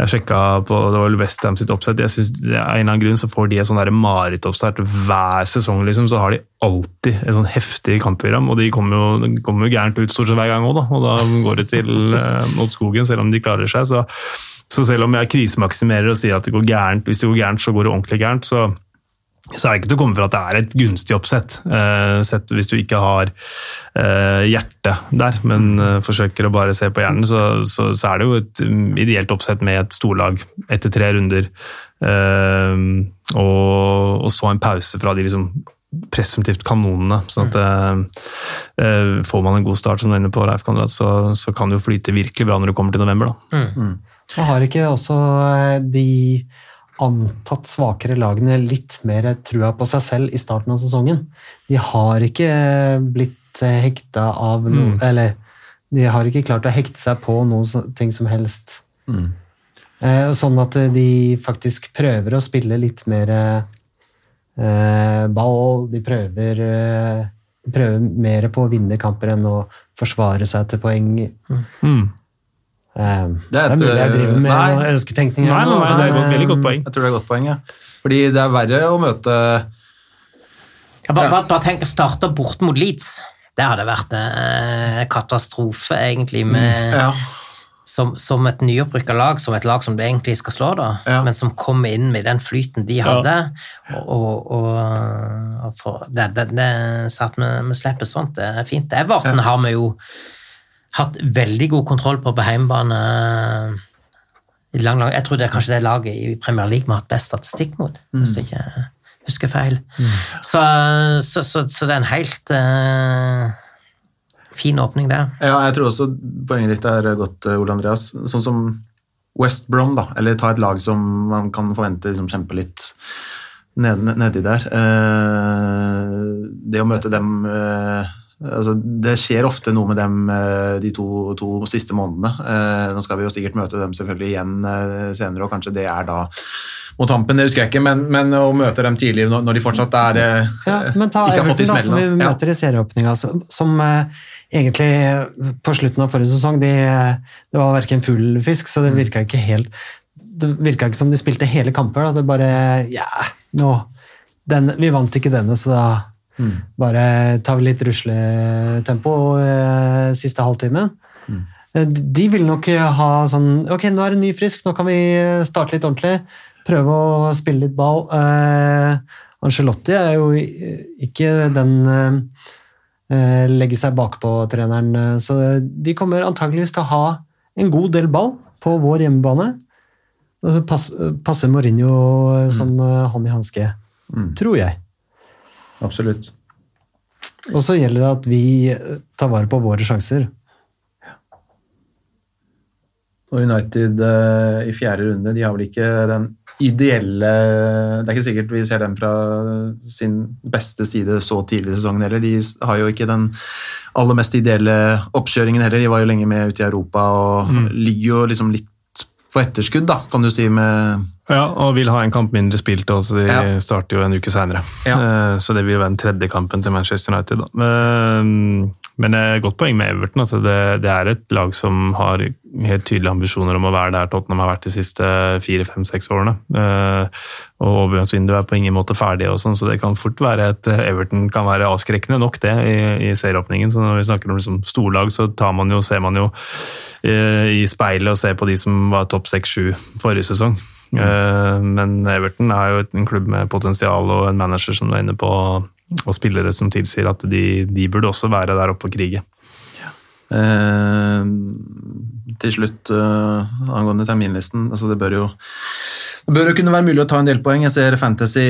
jeg sjekka på det var Westham sitt oppsett. jeg synes er en eller annen grunn så får de et sånn marerittoppstart hver sesong. liksom, Så har de alltid et sånn heftig kampprogram, og de kommer jo, kommer jo gærent ut stort sett hver gang òg. Og da går det til eh, mot skogen, selv om de klarer seg. så så selv om jeg krisemaksimerer og sier at det går gærent, hvis det går gærent, så går det ordentlig gærent, så, så er det ikke til å komme fra at det er et gunstig oppsett, eh, sett hvis du ikke har eh, hjertet der, men eh, forsøker å bare se på hjernen, så, så, så er det jo et um, ideelt oppsett med et storlag etter tre runder, og, og så en pause fra de liksom presumptivt kanonene. sånn at eh, uh, Får man en god start, som du er inne på, Leif Konrad, så, så kan det jo flyte virkelig bra når det kommer til november. da. Og har ikke også de antatt svakere lagene litt mer trua på seg selv i starten av sesongen? De har ikke blitt hekta av noe Mm. Eller de har ikke klart å hekte seg på noe ting som helst. Mm. Eh, Sånn at de faktisk prøver å spille litt mer eh, ball. De prøver, eh, prøver mer på å vinne kamper enn å forsvare seg til poeng. Mm. Eh, Det er det er mulig jeg driver med nei. ønsketenkning. Nei, nei, nei, det er et veldig godt poeng. Jeg tror det er et godt poeng, ja. Fordi det er verre å møte Ja, bare, Ja. bare, bare tenk å starte bort mot Leeds. Det hadde vært eh, katastrofe, egentlig, med, ja, som, som et nyopprykka lag, som et lag som du egentlig skal slå, da, Ja. men som kom inn med den flyten de hadde. Og, og, og, og for, det, det, det, så at vi, vi slipper sånt, det er fint. Everton har vi jo hatt veldig god kontroll på på hjemmebane. i lang, lang, jeg tror det er kanskje det laget i Premier League vi har hatt best statistikk mot, hvis jeg ikke husker feil. Så, så, så, så det er en helt uh, fin åpning der. Ja, jeg tror også poenget ditt er godt, eh, Ole Andreas. Sånn som West Brom, da, eller ta et lag som man kan forvente liksom, kjempe litt ned, nedi der. Eh, det å møte dem eh, altså, Det skjer ofte noe med dem eh, de to, to siste månedene. Eh, nå skal vi jo sikkert møte dem selvfølgelig igjen eh, senere, og kanskje det er da mot tampen, det husker jeg ikke, men, men å møte dem tidlig når, de fortsatt er Ja, men ta ikke har fått de smellene. som vi møter i serieåpninga, som, som eh, egentlig på slutten av forrige sesong de, Det var verken full fisk, så Mm. det virka ikke helt Det virka ikke som de spilte hele kamper. Da. Det bare Ja, nå den, Vi vant ikke denne, så da Mm. bare tar vi litt rusletempo eh, siste halvtimen. Mm. Eh, De vil nok ha sånn Ok, nå er det ny frisk, nå kan vi starte litt ordentlig. Prøve å spille litt ball. Eh, Angelotti er jo ikke den eh, eh, legge seg bakpå-treneren, eh, så de kommer antageligvis til å ha en god del ball på vår hjemmebane. Passer Mourinho eh, som eh, hånd i hanske, Mm. tror jeg. Absolutt. Og så gjelder det at vi tar vare på våre sjanser. Og United eh, i fjerde runde, de har vel ikke den ideelle Det er ikke sikkert vi ser dem fra sin beste side så tidlig i sesongen heller. De har jo ikke den aller mest ideelle oppkjøringen heller. De var jo lenge med ute i Europa og ligger jo liksom litt på etterskudd, da, kan du si, med Ja, og vil ha en kamp mindre spilt også. De Ja. starter jo en uke seinere. Ja. Så det vil være den tredje kampen til Manchester United. Da. Men men et godt poeng med Everton. Altså det, det er et lag som har helt tydelige ambisjoner om å være der Tottenham har vært de siste fire, fem, seks årene. Eh, og overgangsvinduet er på ingen måte ferdig, og sånn, så det kan fort være at Everton kan være avskrekkende nok det i, i serieåpningen. Så når vi snakker om liksom storlag, så tar man jo, ser man jo eh, i speilet og ser på de som var topp seks-sju forrige sesong. Eh, Men Everton er jo en klubb med potensial og en manager som du er inne på, og spillere som tilsier at de, de burde også være der oppe og krige. Eh, til slutt, eh, angående terminlisten altså Det bør jo det bør jo kunne være mulig å ta en del poeng. Jeg ser Fantasy,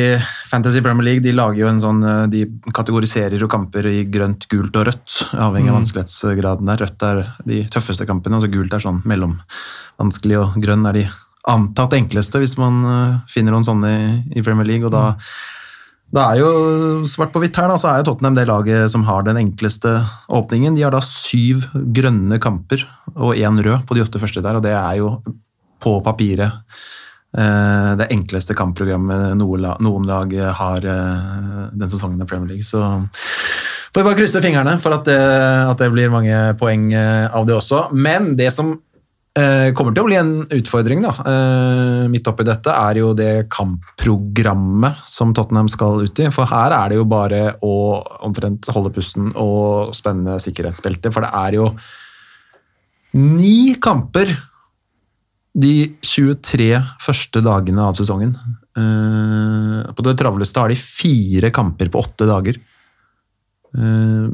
Fantasy Premier League de lager jo en sånn, eh, de kategoriserer jo kamper i grønt, gult og rødt, avhengig av vanskelighetsgraden der. Rødt er de tøffeste kampene, altså gult er sånn mellomvanskelig, og grønn er de antatt enkleste, hvis man eh, finner noen sånne i, i Premier League. og da det er jo svart på hvitt her, da, så er jo Tottenham det laget som har den enkleste åpningen. De har da syv grønne kamper og én rød på de åtte første der, og det er jo på papiret eh, det enkleste kampprogrammet noen lag har eh, den sesongen av Premier League. Så får vi bare krysse fingrene for at det, at det blir mange poeng eh, av det også. Men det som eh, kommer til å bli en utfordring da, eh, midt oppi dette, er jo det kampprogrammet som Tottenham skal ut i. For her er det jo bare å omtrent holde pusten og spenne sikkerhetsbeltet, for det er jo ni kamper de 23 første dagene av sesongen. Eh, på det travleste har de fire kamper på åtte dager. Eh,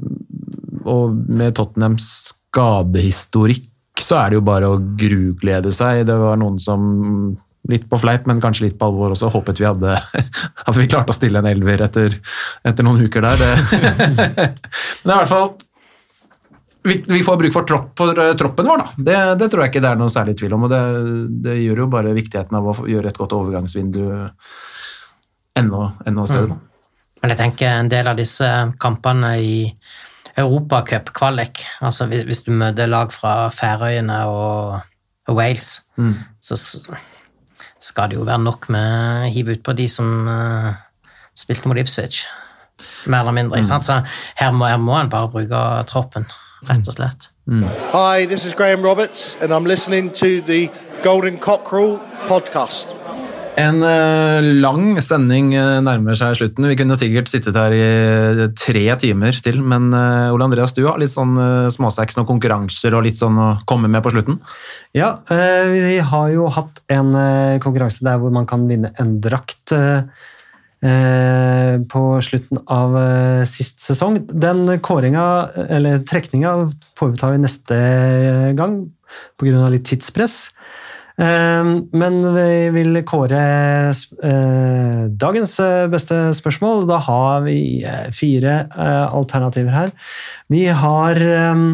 og med Tottenhams skadehistorikk så er det jo bare å gruglede seg. Det var noen som, litt på fleip, men kanskje litt på alvor også, håpet vi hadde at vi klarte å stille en elver etter, etter noen uker der. Det. men i hvert fall vi, vi får bruk for, tropp, for eh, troppen vår, da. Det, det tror jeg ikke det er noe særlig tvil om. og det, det gjør jo bare viktigheten av å gjøre et godt overgangsvindu enda, enda større. Mm. Men jeg tenker en del av disse kampene i Europacup-kvalik, altså hvis, hvis du møter lag fra Færøyene og, og Wales, Mm. så skal det jo være nok med å hive utpå de som uh, spilte mot Ipswich. Mer eller mindre. Mm. Så her må, her må en bare bruke troppen, rett og slett. Hi, this is Graham Roberts, and I'm listening to the Golden Cockerel podcast. En eh, lang sending eh, nærmer seg slutten. Vi kunne sikkert sittet her i eh, tre timer til, men Ole Andreas, du har litt sånn småsacks og konkurranser og litt sånn å komme med på slutten? Ja, vi har jo hatt en konkurranse der hvor man kan vinne en drakt på slutten av sist sesong. Den kåringa, eller trekninga, foretar vi neste gang pga. litt tidspress. Eh, Men vi vil kåre eh, dagens eh, beste spørsmål. Da har vi eh, fire alternativer her. Vi har eh,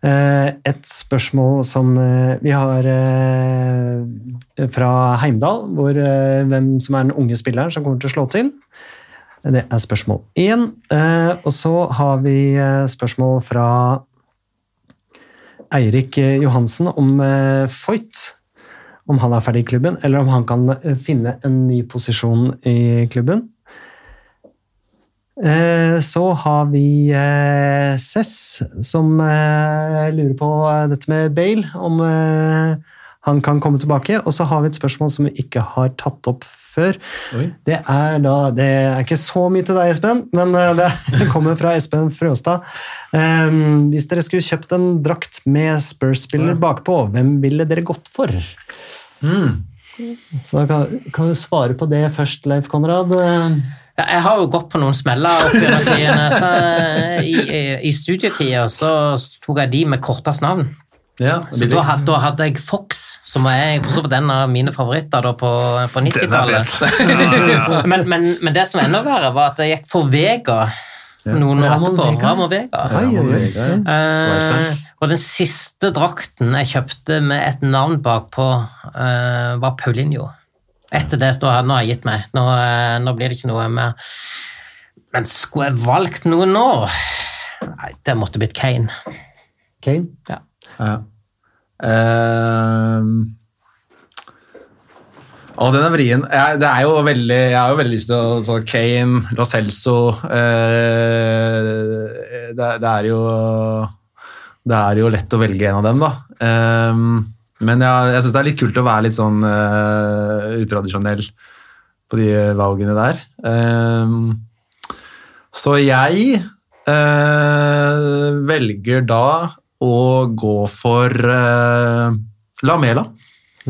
Eh, Et spørsmål som vi har fra Heimdal, hvor, hvem som er den unge spilleren som kommer til å slå til. Det er spørsmål én. Og så har vi spørsmål fra Eirik eh, Johansen om eh, Foyt. Om han er ferdig i klubben, eller om han kan eh, finne en ny posisjon i klubben. Så har vi Cess, som lurer på dette med Bale, om han kan komme tilbake. Og så har vi et spørsmål som vi ikke har tatt opp før. Oi. Det er da Det er ikke så mye til deg, Espen, men eh, det kommer fra Espen Frøstad. Um, Hvis dere skulle kjøpt en drakt med Spurs-spiller bakpå, hvem ville dere gått for? Så da kan, kan du svare på det først, Leif Konrad. Ja, jeg har jo gått på noen smeller opp gjennom tidene. Eh, i, i, I studietida så tok jeg de med kortest navn. Ja, Så da hadde, da hadde jeg Fox, som er for så vidt en av mine favoritter da på, på 90-tallet. men, men, men det som er enda verre, var at jeg gikk for Vega noen år Ramon etterpå. Vega. Ramon Vega. Oi. Eh, og den siste drakten jeg kjøpte med et navn bakpå, eh, var Paulinho. Etter det så har nå har jeg gitt meg. Nå, eh, nå blir det ikke noe mer. Men skulle jeg valgt noe nå? Nei, det måtte blitt Kane. Kane? Ja. Ja. Ehm. Å, den er vrien. Jeg, det er jo veldig, jeg har jo veldig lyst til å så Kane, Lo Celso eh, det, det er jo Det er jo lett å velge en av dem, da. Ehm, men jeg, jeg syns det er litt kult å være litt sånn eh, utradisjonell på de valgene der. Ehm, så jeg eh, velger da å gå for uh, Lamela.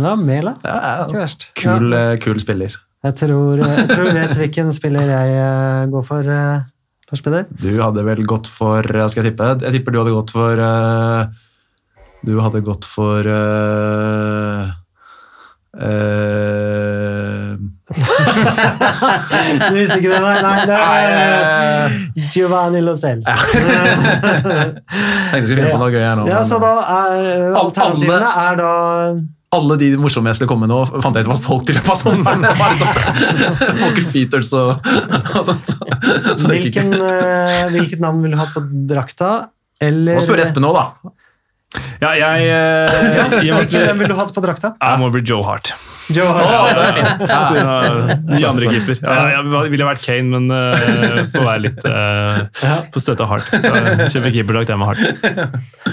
Lamela? Er Ikke verst. kul, Ja. eh, kul spiller. Jeg tror, jeg tror du vet hvilken spiller jeg eh, går for, eh, Lars Peder. Du hadde vel gått for eh, Skal jeg tippe? Jeg tipper du hadde gått for eh, Du hadde gått for eh, eh, Du visste ikke det, nei? nei det er eh, Giovanni Lo Celso. Tenkte jeg skulle finne på noe gøy her nå. Ja, så da er alternativene er da alle de morsomme jeg skulle komme med nå, fant jeg ut var solgt i løpet av sommeren. Det var liksom Walker Peters og, og sånt. Så hvilken, eh, Hvilket navn vil du ha på drakta? Eller Må spørre Espen nå, da. Ja, jeg eh, Hvilken hvem vil du ha på drakta? Jeg må bli Joe Hart. Joe Hart. Oh, er. Ja. Siden jeg Ny andre keeper. Ja, jeg ville vært Kane, men uh, får være litt uh, på støtte av Hart. Så Kjøper keeperdrakt, jeg med Hart.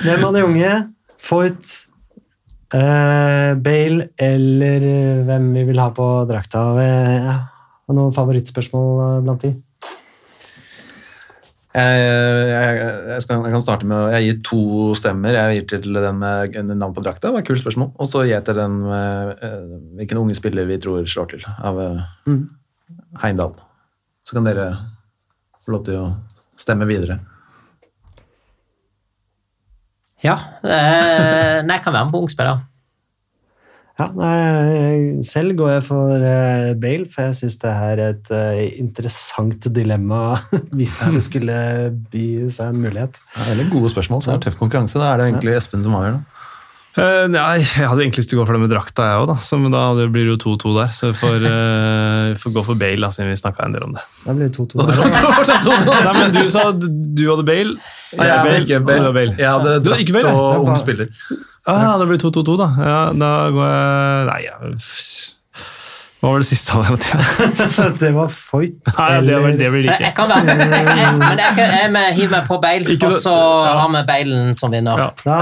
Hvem av de unge? Foyt, uh, Bale eller eh, hvem vi vil ha på drakta? Eh. Har noen favorittspørsmål eh, blant de? Jeg, jeg, jeg, skal, jeg kan starte med Jeg gir to stemmer. Jeg gir til den med navn på drakta, det var et kult spørsmål. Og så gir jeg til den med uh, hvilken unge spiller vi tror slår til, av uh. Heimdal. Så kan dere få lov til å stemme videre. Ja. eh, nei, jeg kan være med på ung spiller. Ja, nei, selv går jeg for eh, Bale, for jeg syns det er et eh, interessant dilemma hvis det skulle by seg en mulighet. Det er gode spørsmål, så det er tøff konkurranse. Da er det egentlig Espen som avgjør det. Eh, nei, jeg hadde egentlig lyst til å gå for det med drakta, jeg òg, da. Så, men da det blir det jo 2-2 der. Så vi får, får gå for Bale, da, siden vi snakka en del om det. Da blir det 2-2. der. Nei, men Du sa du hadde Bale. Nei, jeg hadde ikke Og du Bale. hadde Bale. Jeg hadde ikke Bale, og ja. ung spiller. Ah, det blir 2-2-2, da. Ja, da går jeg Nei, ja. hva var det siste alternativet? Det var Foyt. Nei, det, var, det blir det ikke. jeg kan være jeg, jeg, Men jeg, kan- jeg med- hiver meg på Bale, Ikke og så ja. har vi Balen som vinner. Ja. Da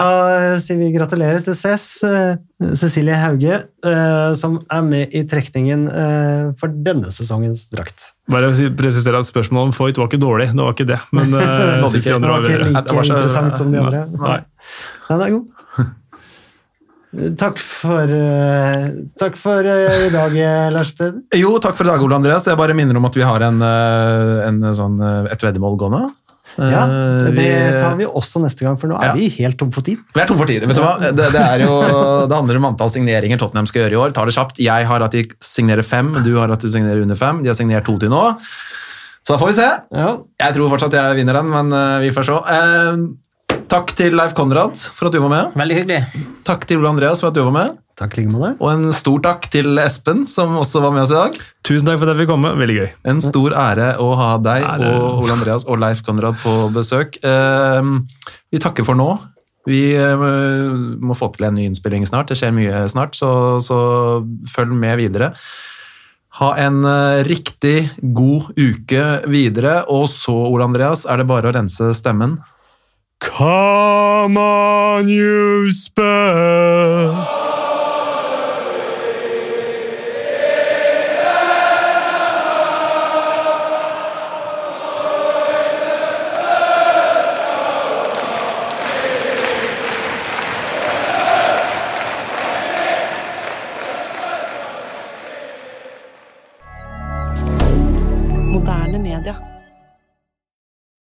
sier vi gratulerer til Cess, eh, Cecilie Hauge, eh, som er med i trekningen eh, for denne sesongens drakt. Bare å si- presisere at Spørsmålet om Foyt var ikke dårlig, det var ikke det. Men jeg Nådde ikke. Det var ikke like det var så- interessant som de andre. Nei. Nei. det er god. Takk for, eh, takk for eh, i dag, eh, Lars Peder. Jo, takk for i dag, Ole Andreas. Jeg bare minner om at vi har en, en sånn, et veddemål gående. Ja, det tar vi også neste gang, for nå er Ja. vi helt tom for tid. Vi er tom for tid. vet du hva? Det, det, er jo, det handler om antall signeringer Tottenham skal gjøre i år. Ta det kjapt. Jeg har at de signerer fem, du har at du signerer under fem. De har signert to til nå. Så da får vi se. Ja, Jeg tror fortsatt jeg vinner den, men vi får se. Takk til Leif Konrad for at du var med. Veldig hyggelig. Takk til Ole Andreas for at du var med. Takk like måte. Og en stor takk til Espen, som også var med oss i dag. Tusen takk for at jeg fikk komme. Veldig gøy. En stor ære å ha deg ære. og Ole Andreas og Leif Konrad på besøk. Eh, vi takker for nå. Vi eh, må få til en ny innspilling snart. Det skjer mye snart, så, så følg med videre. Ha en eh, riktig god uke videre, og så, Ole Andreas, er det bare å rense stemmen. Come on, you Spurs!